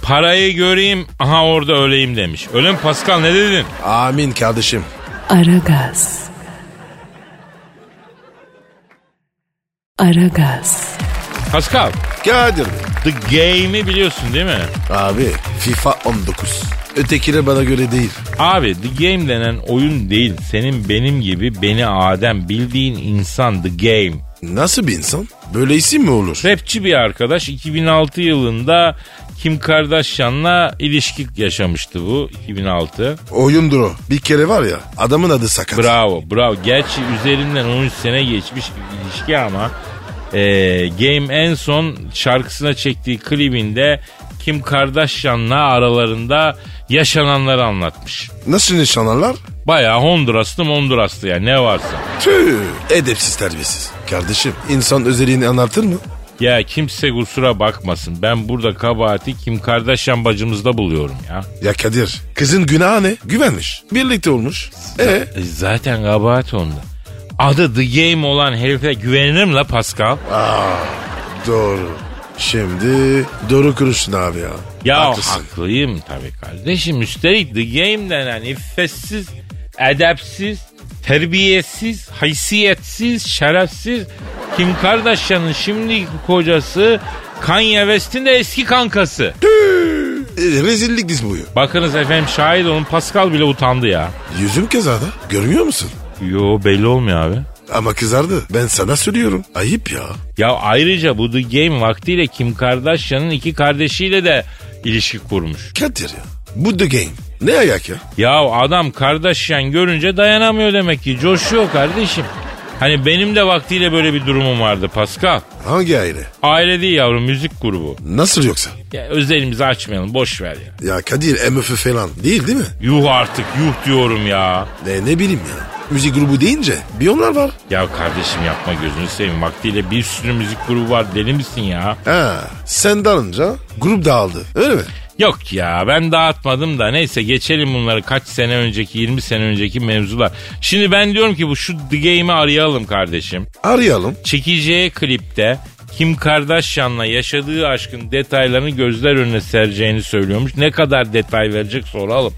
Parayı göreyim aha orada öleyim demiş. Öyle mi Pascal ne dedin? Amin kardeşim. Aragaz. Aragaz. Pascal Kadir. The Game'i biliyorsun değil mi? Abi FIFA 19. Ötekine bana göre değil. Abi The Game denen oyun değil. Senin benim gibi beni Adem bildiğin insan The Game. Nasıl bir insan? Böyle isim mi olur? Rapçi bir arkadaş 2006 yılında Kim Kardashian'la ilişki yaşamıştı bu 2006. Oyundur o. Bir kere var ya adamın adı sakat. Bravo bravo. Gerçi üzerinden 13 sene geçmiş bir ilişki ama e, Game en son şarkısına çektiği klibinde Kim Kardashian'la aralarında yaşananları anlatmış. Nasıl nişanlarlar? Bayağı Honduraslı Honduraslı yani ne varsa. Tüh. Edepsiz terbiyesiz. Kardeşim insan özelliğini anlatır mı? Ya kimse kusura bakmasın. Ben burada kabahati Kim Kardashian bacımızda buluyorum ya. Ya Kadir kızın günahı ne? Güvenmiş. Birlikte olmuş. E E, zaten kabahat onda. Adı The Game olan herife güvenilir mi la Pascal? doğru. Şimdi doğru kuruşsun abi ya. Ya Haklısın. haklıyım tabii kardeşim. Üstelik The Game denen iffetsiz, edepsiz, terbiyesiz, haysiyetsiz, şerefsiz Kim Kardashian'ın şimdiki kocası Kanye West'in de eski kankası. Rezillik diz boyu. Bakınız efendim şahit olun Pascal bile utandı ya. Yüzüm kızardı. Görmüyor musun? Yo belli olmuyor abi. Ama kızardı. Ben sana söylüyorum. Ayıp ya. Ya ayrıca bu The Game vaktiyle Kim Kardashian'ın iki kardeşiyle de ilişki kurmuş. Kadir ya. Bu the game. Ne ayak ya? Ya adam Kardashian görünce dayanamıyor demek ki. Coşuyor kardeşim. Hani benim de vaktiyle böyle bir durumum vardı Pascal. Hangi aile? Aile değil yavrum müzik grubu. Nasıl yoksa? Ya özelimizi açmayalım boş ver ya. Ya Kadir MF falan değil değil mi? Yuh artık yuh diyorum ya. Ne, ne bileyim ya. Müzik grubu deyince bir onlar var. Ya kardeşim yapma gözünü seveyim. Vaktiyle bir sürü müzik grubu var deli misin ya? Ha, sen dalınca grup dağıldı öyle mi? Yok ya ben dağıtmadım da neyse geçelim bunları kaç sene önceki 20 sene önceki mevzular. Şimdi ben diyorum ki bu şu The Game'i arayalım kardeşim. Arayalım. Çekeceği klipte Kim Kardashian'la yaşadığı aşkın detaylarını gözler önüne sereceğini söylüyormuş. Ne kadar detay verecek soralım.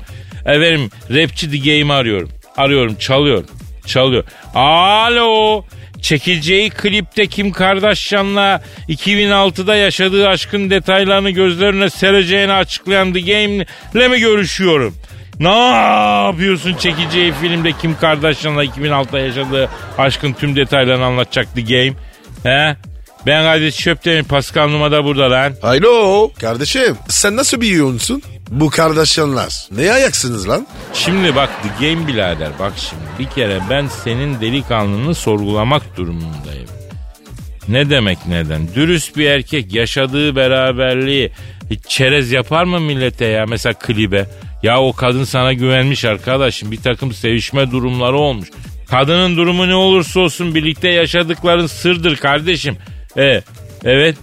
Efendim rapçi The Game'i arıyorum. Arıyorum çalıyor. Çalıyor. Alo. Çekileceği klipte Kim Kardashian'la 2006'da yaşadığı aşkın detaylarını gözlerine sereceğini açıklayan The Game'le mi görüşüyorum? Ne yapıyorsun çekeceği filmde Kim Kardashian'la 2006'da yaşadığı aşkın tüm detaylarını anlatacak The Game? He? Ben Kadir Çöptemir Pascal Numa da burada lan. Alo. Kardeşim sen nasıl bir yoğunsun? Bu kardeşler. Ne ayaksınız lan? Şimdi bak The Game birader bak şimdi bir kere ben senin delikanlını sorgulamak durumundayım. Ne demek neden? Dürüst bir erkek yaşadığı beraberliği hiç çerez yapar mı millete ya mesela klibe? Ya o kadın sana güvenmiş arkadaşım bir takım sevişme durumları olmuş. Kadının durumu ne olursa olsun birlikte yaşadıkların sırdır kardeşim. E, evet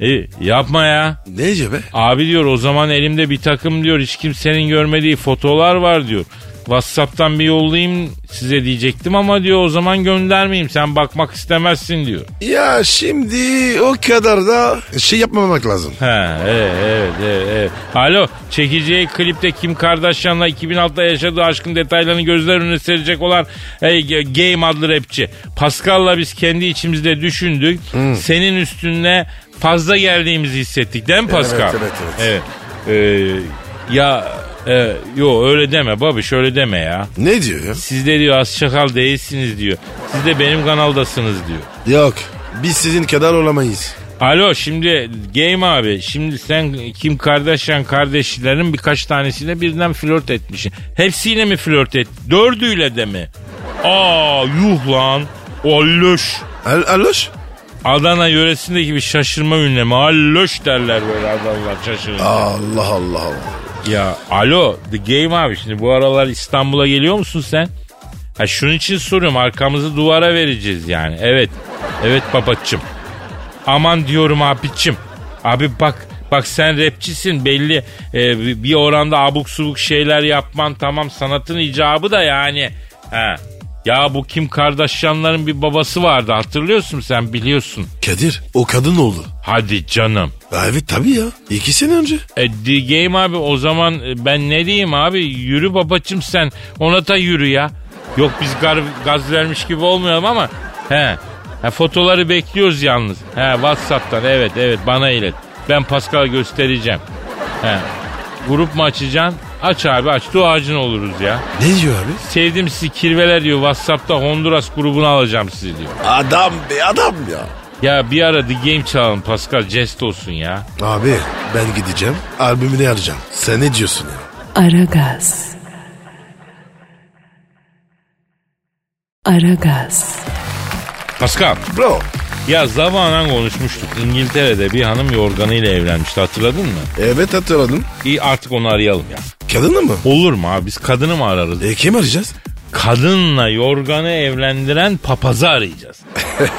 e, yapma ya. Nece be? Abi diyor o zaman elimde bir takım diyor hiç kimsenin görmediği fotolar var diyor. Whatsapp'tan bir yollayayım size diyecektim ama diyor o zaman göndermeyeyim sen bakmak istemezsin diyor. Ya şimdi o kadar da şey yapmamak lazım. He evet evet evet. evet. Alo çekeceği klipte Kim Kardashian'la 2006'da yaşadığı aşkın detaylarını gözler önüne serecek olan e, Game adlı rapçi. Pascal'la biz kendi içimizde düşündük. Senin üstüne fazla geldiğimizi hissettik değil mi Pascal? Evet, evet, evet. Evet. Ee, ya e, yo öyle deme babi şöyle deme ya. Ne diyor ya? Siz de diyor az çakal değilsiniz diyor. Siz de benim kanaldasınız diyor. Yok biz sizin kadar olamayız. Alo şimdi Game abi şimdi sen Kim Kardashian kardeşlerin birkaç tanesiyle birden flört etmişsin. Hepsiyle mi flört et? Dördüyle de mi? Aa yuh lan. Alloş. Al? Adana yöresindeki bir şaşırma ünlemi. Alloş derler böyle adamlar şaşırınca. Allah Allah Allah. Ya alo The Game abi şimdi bu aralar İstanbul'a geliyor musun sen? Ha şunun için soruyorum arkamızı duvara vereceğiz yani. Evet. Evet babacım. Aman diyorum abicim. Abi bak bak sen rapçisin belli e, bir oranda abuk subuk şeyler yapman tamam sanatın icabı da yani. Ha. Ya bu Kim Kardashian'ların bir babası vardı hatırlıyorsun sen biliyorsun. Kadir o kadın oldu. Hadi canım. Evet tabii ya. İki sene önce. E, Game abi o zaman e, ben ne diyeyim abi yürü babacım sen ona da yürü ya. Yok biz gar- gaz vermiş gibi olmayalım ama he. he fotoları bekliyoruz yalnız. He Whatsapp'tan evet evet bana ilet. Ben Pascal göstereceğim. He. Grup mu açacaksın? Aç abi aç duacın oluruz ya. Ne diyor abi? Sevdim sizi kirveler diyor Whatsapp'ta Honduras grubunu alacağım sizi diyor. Adam be adam ya. Ya bir ara The Game çalalım Pascal jest olsun ya. Abi ben gideceğim albümünü arayacağım. Sen ne diyorsun ya? Aragaz. Aragaz. Pascal Bro Ya zamanen konuşmuştuk. İngiltere'de bir hanım yorganıyla evlenmişti hatırladın mı? evet hatırladım. İyi artık onu arayalım ya. Kadını mı? Olur mu abi biz kadını mı ararız? E kim arayacağız? Kadınla yorganı evlendiren papazı arayacağız.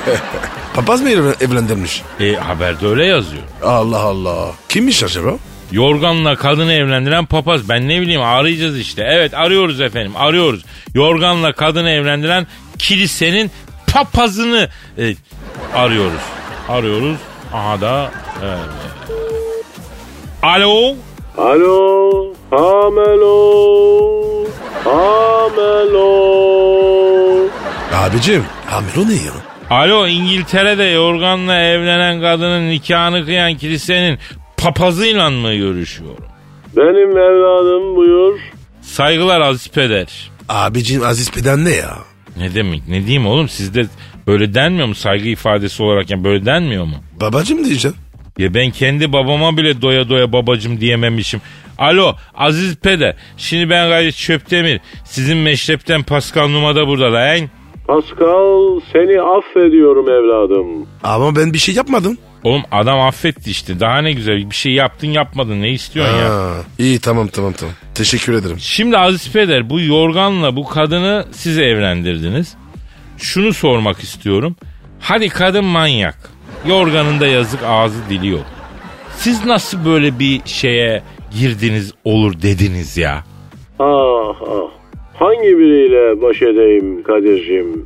<laughs> Papaz mı evlen- evlendirmiş? E haberde öyle yazıyor. Allah Allah. Kimmiş acaba? Yorganla kadını evlendiren papaz. Ben ne bileyim arayacağız işte. Evet arıyoruz efendim arıyoruz. Yorganla kadını evlendiren kilisenin papazını e, arıyoruz. Arıyoruz. Aha da evet. Alo. Alo, Amelo, Amelo. Abicim Amelo ne ya? Alo İngiltere'de yorganla evlenen kadının nikahını kıyan kilisenin papazıyla mı görüşüyorum? Benim evladım buyur. Saygılar Aziz Peder. Abicim Aziz Peden ne ya? Ne demek ne diyeyim oğlum sizde böyle denmiyor mu saygı ifadesi olarak yani böyle denmiyor mu? Babacım diyeceğim. Ya ben kendi babama bile doya doya babacım diyememişim. Alo Aziz Peder şimdi ben gayet Çöptemir sizin meşrepten Pascal Numa'da burada lan. Pascal seni affediyorum evladım. Ama ben bir şey yapmadım. Oğlum adam affetti işte. Daha ne güzel bir şey yaptın yapmadın ne istiyorsun ya? Ha, iyi tamam tamam tamam. Teşekkür ederim. Şimdi Aziz Peder bu yorganla bu kadını siz evlendirdiniz. Şunu sormak istiyorum. Hadi kadın manyak. Yorganında yazık ağzı dili yok. Siz nasıl böyle bir şeye girdiniz olur dediniz ya? Ah ah. Hangi biriyle baş edeyim Kadir'cim?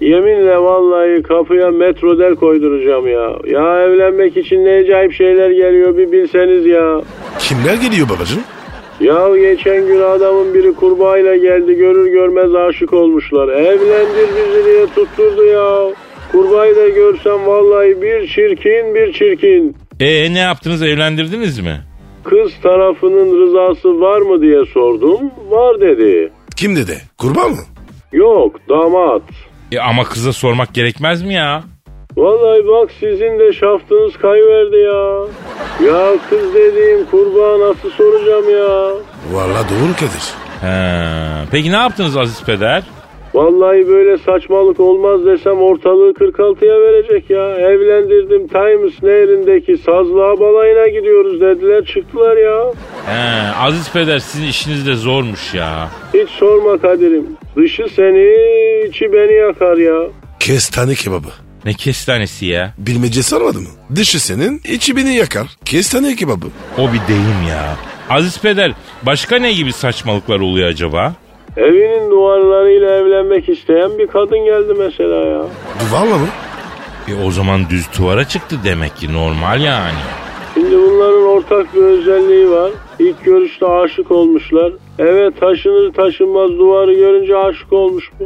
Yeminle vallahi kapıya metrodel koyduracağım ya. Ya evlenmek için ne acayip şeyler geliyor bir bilseniz ya. Kimler geliyor babacığım? Ya geçen gün adamın biri kurbağayla geldi görür görmez aşık olmuşlar. Evlendir bizi diye tutturdu ya. Kurbağayı da görsem vallahi bir çirkin bir çirkin. E ne yaptınız evlendirdiniz mi? Kız tarafının rızası var mı diye sordum. Var dedi. Kim dedi? Kurban mı? Yok damat. E ama kıza sormak gerekmez mi ya? Vallahi bak sizin de şaftınız kayıverdi ya. Ya kız dediğim kurbağa nasıl soracağım ya. Valla doğru Kadir. He. Peki ne yaptınız Aziz Peder? Vallahi böyle saçmalık olmaz desem ortalığı 46'ya verecek ya. Evlendirdim Times nehrindeki sazlığa balayına gidiyoruz dediler çıktılar ya. He. Aziz Peder sizin işiniz de zormuş ya. Hiç sorma Kadir'im. Dışı seni içi beni yakar ya. Kestane kebabı. Ne kestanesi ya? Bilmece sormadı mı? Dışı senin, içi beni yakar. Kestane kebabı. O bir deyim ya. Aziz Peder başka ne gibi saçmalıklar oluyor acaba? Evinin duvarlarıyla evlenmek isteyen bir kadın geldi mesela ya. Duvarla mı? E o zaman düz tuvara çıktı demek ki normal yani. Şimdi ortak bir özelliği var. İlk görüşte aşık olmuşlar. Eve taşınır taşınmaz duvarı görünce aşık olmuş bu.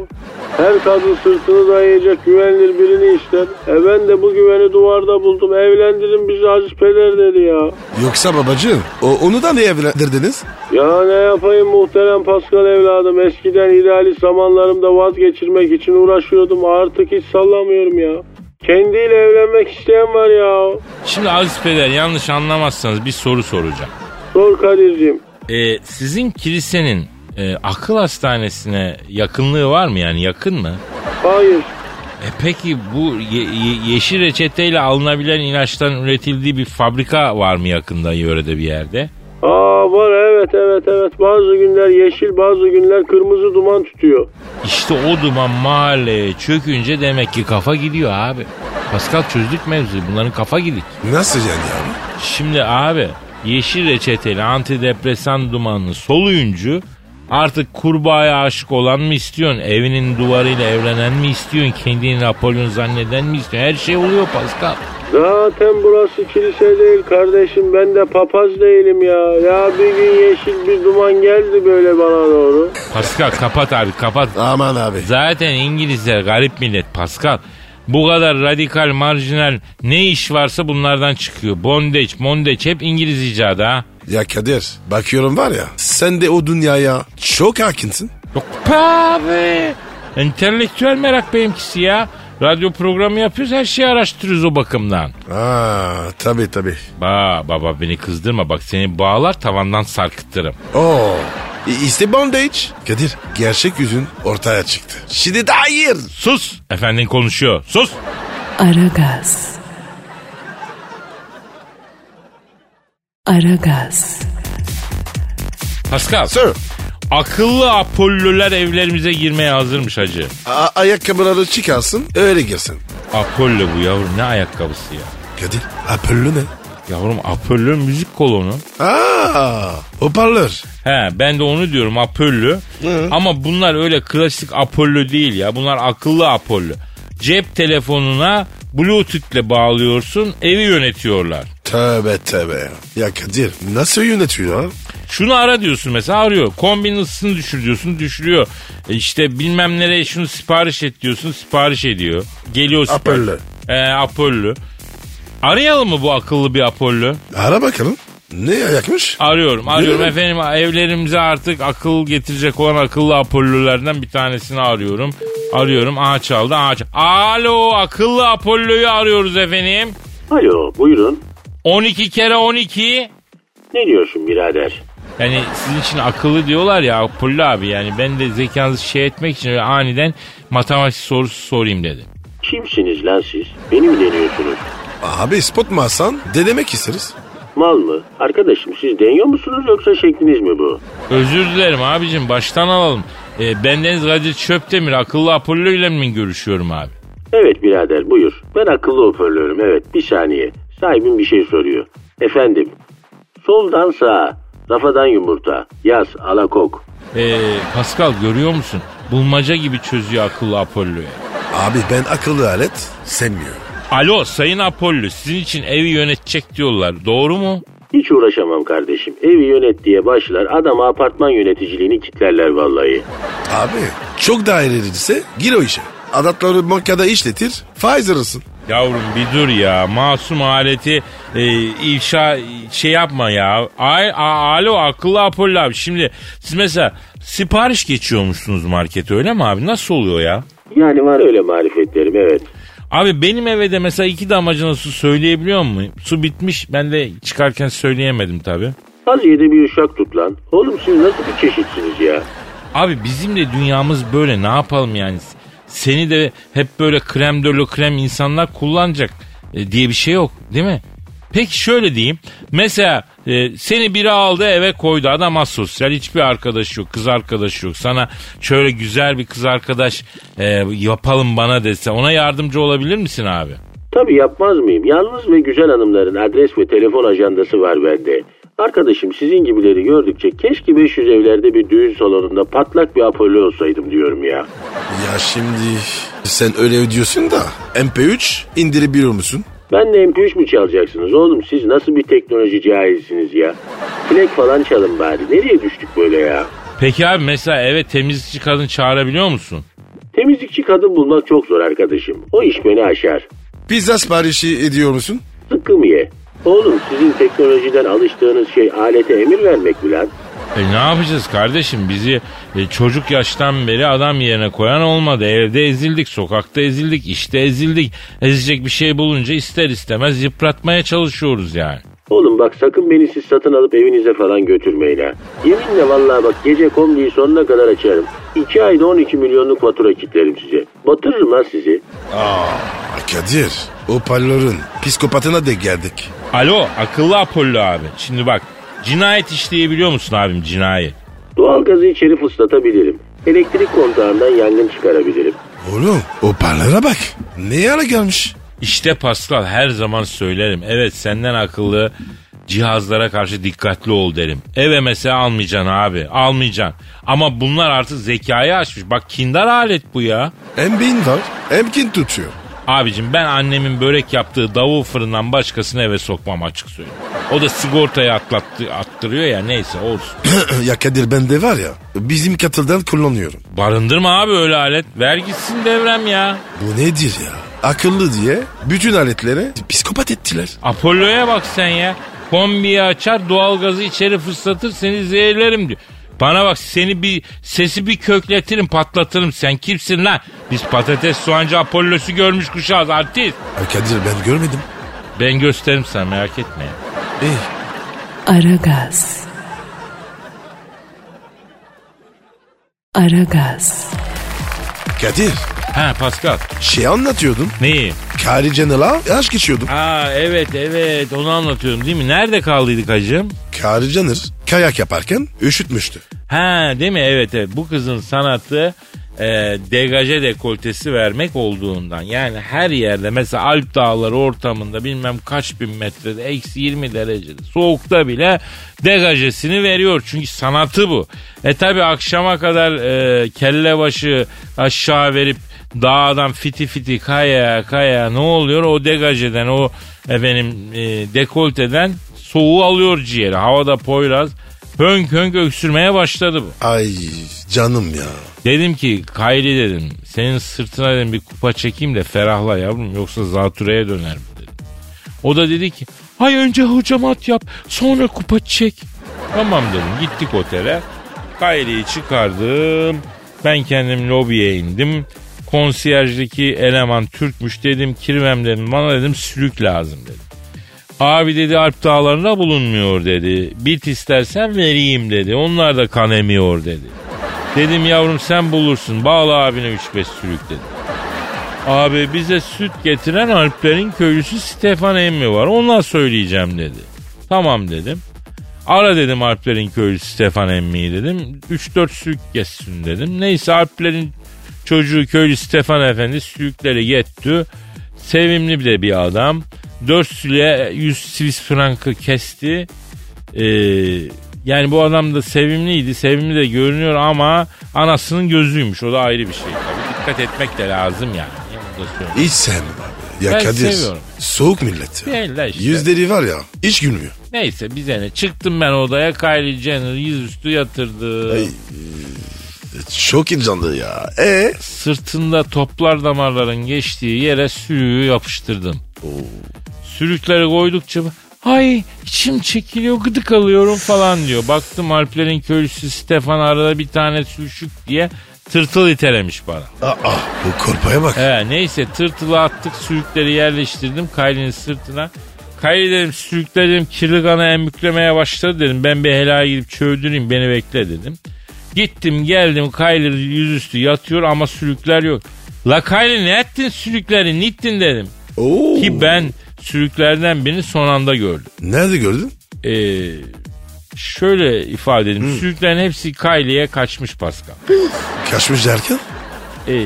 Her kadın sırtını dayayacak güvenilir birini ister. E ben de bu güveni duvarda buldum. Evlendirin bizi Aziz Peder dedi ya. Yoksa babacığım, o, onu da niye evlendirdiniz? Ya ne yapayım muhterem Pascal evladım. Eskiden idealist zamanlarımda vazgeçirmek için uğraşıyordum. Artık hiç sallamıyorum ya. Kendiyle evlenmek isteyen var ya. Şimdi Aziz Peder yanlış anlamazsanız bir soru soracağım. Sor Kadir'cim. E, sizin kilisenin e, akıl hastanesine yakınlığı var mı yani yakın mı? Hayır. E peki bu ye- ye- yeşil reçeteyle alınabilen ilaçların üretildiği bir fabrika var mı yakında yörede bir yerde? Aa var evet evet evet. Bazı günler yeşil bazı günler kırmızı duman tutuyor. İşte o duman mahalleye çökünce demek ki kafa gidiyor abi. Pascal çözdük mevzuyu bunların kafa gidik. Nasıl yani abi? Şimdi abi yeşil reçeteli antidepresan dumanını soluyuncu artık kurbağaya aşık olan mı istiyorsun? Evinin duvarıyla evlenen mi istiyorsun? Kendini Napolyon zanneden mi istiyorsun? Her şey oluyor Pascal. Zaten burası kilise değil kardeşim. Ben de papaz değilim ya. Ya bir gün yeşil bir duman geldi böyle bana doğru. Pascal kapat abi kapat. Aman abi. Zaten İngilizler garip millet Pascal. Bu kadar radikal, marjinal ne iş varsa bunlardan çıkıyor. Bondage, mondage hep İngiliz icadı ha. Ya Kadir, bakıyorum var ya, sen de o dünyaya çok hakimsin. Yok be abi. Entelektüel merak benimkisi ya. Radyo programı yapıyoruz her şeyi araştırıyoruz o bakımdan. Aa, tabii tabii. Ba baba beni kızdırma bak seni bağlar tavandan sarkıtırım. Oo. İşte bondage. Kadir, gerçek yüzün ortaya çıktı. Şimdi de hayır. Sus efendin konuşuyor sus. Aragaz. Aragaz. Pascal Sir. Akıllı Apollo'lar evlerimize girmeye hazırmış hacı. A- ayakkabıları çıkarsın, öyle girsin. Apollo bu yavrum ne ayakkabısı ya. Kadir, Apollo ne? Yavrum Apollo müzik kolonu. Aa, hoparlör. He ben de onu diyorum Apollo. Ama bunlar öyle klasik Apollo değil ya. Bunlar akıllı Apollo. Cep telefonuna Bluetooth'le bağlıyorsun evi yönetiyorlar. Tövbe tövbe. Ya Kadir, nasıl yönetiyor? Şunu ara diyorsun mesela arıyor. Kombinin ısısını düşür diyorsun düşürüyor. E işte bilmem nereye şunu sipariş et diyorsun sipariş ediyor. Geliyor sipariş. Apollo. E, Apollo. Arayalım mı bu akıllı bir Apollo? Ara bakalım. Ne ayakmış? Arıyorum arıyorum mi? efendim evlerimize artık akıl getirecek olan akıllı Apollo'lardan bir tanesini arıyorum. Arıyorum aha çaldı çaldı. Alo akıllı Apollo'yu arıyoruz efendim. Alo buyurun. 12 kere 12 Ne diyorsun birader? Yani sizin için akıllı diyorlar ya Apollo abi yani ben de zekanızı şey etmek için aniden matematik sorusu sorayım dedim. Kimsiniz lan siz? Beni mi deniyorsunuz? Abi spot mu alsan denemek isteriz. Mal mı? Arkadaşım siz deniyor musunuz yoksa şekliniz mi bu? Özür dilerim abicim baştan alalım. E, bendeniz Kadir Çöptemir akıllı Apollo ile mi görüşüyorum abi? Evet birader buyur. Ben akıllı hoparlörüm evet bir saniye. Sahibim bir şey soruyor. Efendim. Soldan sağa. Rafadan yumurta. Yaz alakok. E, Pascal görüyor musun? Bulmaca gibi çözüyor akıllı Apollo'yu. Abi ben akıllı alet sevmiyorum. Alo Sayın Apollo sizin için evi yönetecek diyorlar. Doğru mu? Hiç uğraşamam kardeşim. Evi yönet diye başlar. Adama apartman yöneticiliğini kitlerler vallahi. Abi çok daireliyse gir o işe. Adatları bankada işletir faiz. Yavrum bir dur ya. Masum aleti e, ifşa şey yapma ya. Ay, a, alo akıllı Apollo abi. Şimdi siz mesela sipariş geçiyormuşsunuz markete öyle mi abi? Nasıl oluyor ya? Yani var öyle marifetlerim evet. Abi benim eve de mesela iki damacana su söyleyebiliyor muyum? Su bitmiş ben de çıkarken söyleyemedim tabi. Az yedi bir uşak tut lan. Oğlum siz nasıl bir çeşitsiniz ya? Abi bizim de dünyamız böyle ne yapalım yani? Seni de hep böyle krem dolu krem insanlar kullanacak e, diye bir şey yok değil mi? Peki şöyle diyeyim. Mesela e, seni biri aldı eve koydu. Adam asosyal. Hiçbir arkadaş yok. Kız arkadaş yok. Sana şöyle güzel bir kız arkadaş e, yapalım bana dese. Ona yardımcı olabilir misin abi? Tabii yapmaz mıyım? Yalnız ve güzel hanımların adres ve telefon ajandası var bende. Arkadaşım sizin gibileri gördükçe keşke 500 evlerde bir düğün salonunda patlak bir Apollo olsaydım diyorum ya. Ya şimdi sen öyle ödüyorsun da MP3 indirebiliyor musun? Ben de MP3 mü çalacaksınız oğlum? Siz nasıl bir teknoloji cahilsiniz ya? Plak falan çalın bari. Nereye düştük böyle ya? Peki abi mesela eve temizlikçi kadın çağırabiliyor musun? Temizlikçi kadın bulmak çok zor arkadaşım. O iş beni aşar. Pizza siparişi ediyor musun? Sıkkım ye. Oğlum sizin teknolojiden alıştığınız şey alete emir vermek mi lan? E ne yapacağız kardeşim bizi e, çocuk yaştan beri adam yerine koyan olmadı. Evde ezildik, sokakta ezildik, işte ezildik. Ezecek bir şey bulunca ister istemez yıpratmaya çalışıyoruz yani. Oğlum bak sakın beni siz satın alıp evinize falan götürmeyin ha. Yeminle vallahi bak gece kombiyi sonuna kadar açarım. İki ayda 12 milyonluk fatura kitlerim size. Batırırım lan sizi. Kadir o parlörün psikopatına de geldik. Alo akıllı Apollo abi. Şimdi bak cinayet işleyebiliyor musun abim cinayet? Doğalgazı içeri fıslatabilirim. Elektrik kontağından yangın çıkarabilirim. Oğlum o parlara bak. Ne ara gelmiş? İşte Pascal her zaman söylerim. Evet senden akıllı cihazlara karşı dikkatli ol derim. Eve mesela almayacaksın abi. Almayacaksın. Ama bunlar artık zekayı aşmış. Bak kindar alet bu ya. Hem beyin var hem kin tutuyor. Abicim ben annemin börek yaptığı davul fırından başkasını eve sokmam açık söyleyeyim. O da sigortayı atlattı, attırıyor ya neyse olsun. <clears throat> ya Kadir ben de var ya bizim katıldan kullanıyorum. Barındırma abi öyle alet. Ver gitsin devrem ya. Bu nedir ya? Akıllı diye bütün aletlere psikopat ettiler. Apollo'ya bak sen ya. Kombiyi açar doğalgazı içeri fıslatır seni zehirlerim diyor. Bana bak seni bir sesi bir kökletirim patlatırım sen kimsin lan? Biz patates soğancı Apollo'su görmüş kuşağız artist. Kadir ben görmedim. Ben gösteririm sana merak etme. Eh, Aragaz. Aragaz. Kadir Ha Pascal. şey anlatıyordun. Neyi? Kari Canıl'a aşk geçiyordum. Aa evet evet onu anlatıyorum değil mi? Nerede kaldıydık hacım? Kari Canır kayak yaparken üşütmüştü. Ha değil mi? Evet evet. Bu kızın sanatı e, degaje dekoltesi vermek olduğundan. Yani her yerde mesela Alp dağları ortamında bilmem kaç bin metrede eksi 20 derecede soğukta bile degajesini veriyor. Çünkü sanatı bu. E tabi akşama kadar e, kelle başı aşağı verip dağdan fiti fiti kaya kaya ne oluyor? O degajeden o efendim e, dekolteden soğuğu alıyor ciğeri. Havada poyraz hönk hönk öksürmeye başladı bu. Ay canım ya. Dedim ki Kayri dedim senin sırtına dedim bir kupa çekeyim de ferahla yavrum yoksa zatürreye döner bu dedim. O da dedi ki hay önce hıcamat yap sonra kupa çek. Tamam dedim gittik otele. Kayri'yi çıkardım. Ben kendim lobiye indim. Konsiyajdaki eleman Türkmüş dedim kirvem dedim bana dedim sülük lazım dedim. Abi dedi Alp dağlarında bulunmuyor dedi. Bit istersen vereyim dedi. Onlar da kan emiyor dedi. Dedim yavrum sen bulursun. Bağla abine 3-5 sürük dedi. Abi bize süt getiren Alplerin köylüsü Stefan emmi var. Ona söyleyeceğim dedi. Tamam dedim. Ara dedim Alplerin köylüsü Stefan emmiyi dedim. 3-4 sürük geçsin dedim. Neyse Alplerin çocuğu köylü Stefan efendi sürükleri yetti. Sevimli de bir adam. 4 süre 100 Swiss frankı kesti. Ee, yani bu adam da sevimliydi. Sevimli de görünüyor ama anasının gözüymüş. O da ayrı bir şey. Tabii dikkat etmek de lazım yani. Söyleyeyim. Hiç sevmem abi. Ya Ben Kadir. seviyorum. Soğuk millet ya. İşte. Yüzleri var ya hiç gülmüyor. Neyse bize ne. Çıktım ben odaya Kylie Jenner yüzüstü yatırdı. Ay, Çok heyecanlı ya. E Sırtında toplar damarların geçtiği yere sürüğü yapıştırdım. Sürükleri koydukça ay içim çekiliyor gıdık alıyorum falan diyor. Baktım Alplerin köylüsü Stefan arada bir tane sürüşük diye tırtıl itelemiş bana. aa, bu korpaya bak. He, neyse tırtılı attık sürükleri yerleştirdim Kylie'nin sırtına. Kylie dedim sürükler dedim kirli kanı emüklemeye başladı dedim. Ben bir helaya gidip çövdüreyim beni bekle dedim. Gittim geldim Kylie yüzüstü yatıyor ama sürükler yok. La Kylie ne ettin sürükleri nittin dedim. Oo. Ki ben sürüklerden birini son anda gördüm. Nerede gördün? Ee, şöyle ifade edeyim. Sürüklerin hepsi Kylie'ye kaçmış Pascal. Kaçmış derken? Ee,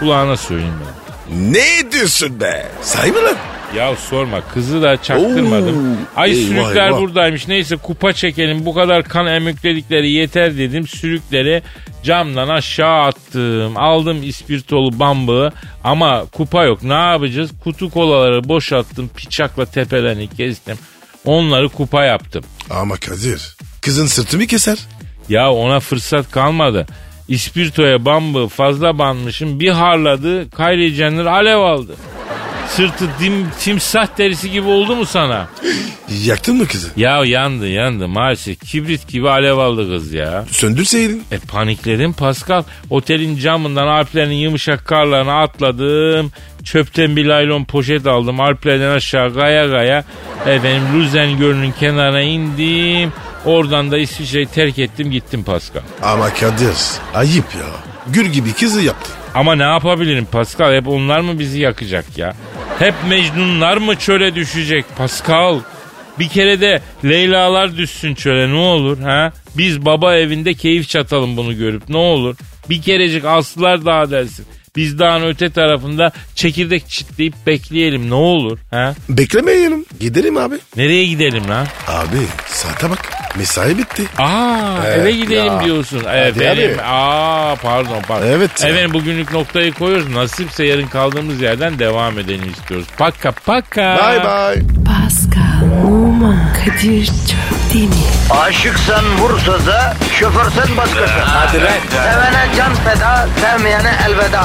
kulağına söyleyeyim ben. Ne diyorsun be? Say mı lan? Ya sorma kızı da çaktırmadım. Oo, Ay eyvah, sürükler eyvah. buradaymış neyse kupa çekelim bu kadar kan emükledikleri yeter dedim. Sürükleri camdan aşağı attım. Aldım ispirtolu bambağı ama kupa yok ne yapacağız? Kutu kolaları boşalttım bıçakla tepelerini kestim. Onları kupa yaptım. Ama Kadir kızın sırtı mı keser? Ya ona fırsat kalmadı. İspirtoya bambı fazla banmışım bir harladı Kylie Jenner alev aldı. Sırtı dim, timsah derisi gibi oldu mu sana? Yaktın mı kızı? Ya yandı yandı maalesef kibrit gibi alev aldı kız ya. Söndürseydin. E panikledim Pascal. Otelin camından Alplerin yumuşak karlarına atladım. Çöpten bir laylon poşet aldım. Alplerden aşağı gaya gaya. Efendim Luzen Gölü'nün kenarına indim. Oradan da İsviçre'yi terk ettim gittim Pascal. Ama Kadir ayıp ya. Gül gibi kızı yaptın. Ama ne yapabilirim Pascal? Hep onlar mı bizi yakacak ya? Hep Mecnunlar mı çöle düşecek Pascal? Bir kere de Leyla'lar düşsün çöle ne olur ha? Biz baba evinde keyif çatalım bunu görüp ne olur? Bir kerecik aslılar daha dersin. Biz dağın öte tarafında çekirdek çitleyip bekleyelim ne olur ha? Beklemeyelim. Gidelim abi. Nereye gidelim lan? Abi saate bak. Mesai bitti. Aa Evet eve gidelim ya. diyorsun. Efendim. Aa pardon pardon. Evet. Efendim bugünlük noktayı koyuyoruz. Nasipse yarın kaldığımız yerden devam edelim istiyoruz. Paka paka. Bye bye. Pascal, Oman, Kadir çok değil mi? Aşıksan vursa da, şoförsen başkasın. Hadi Sevene can feda, sevmeyene elveda.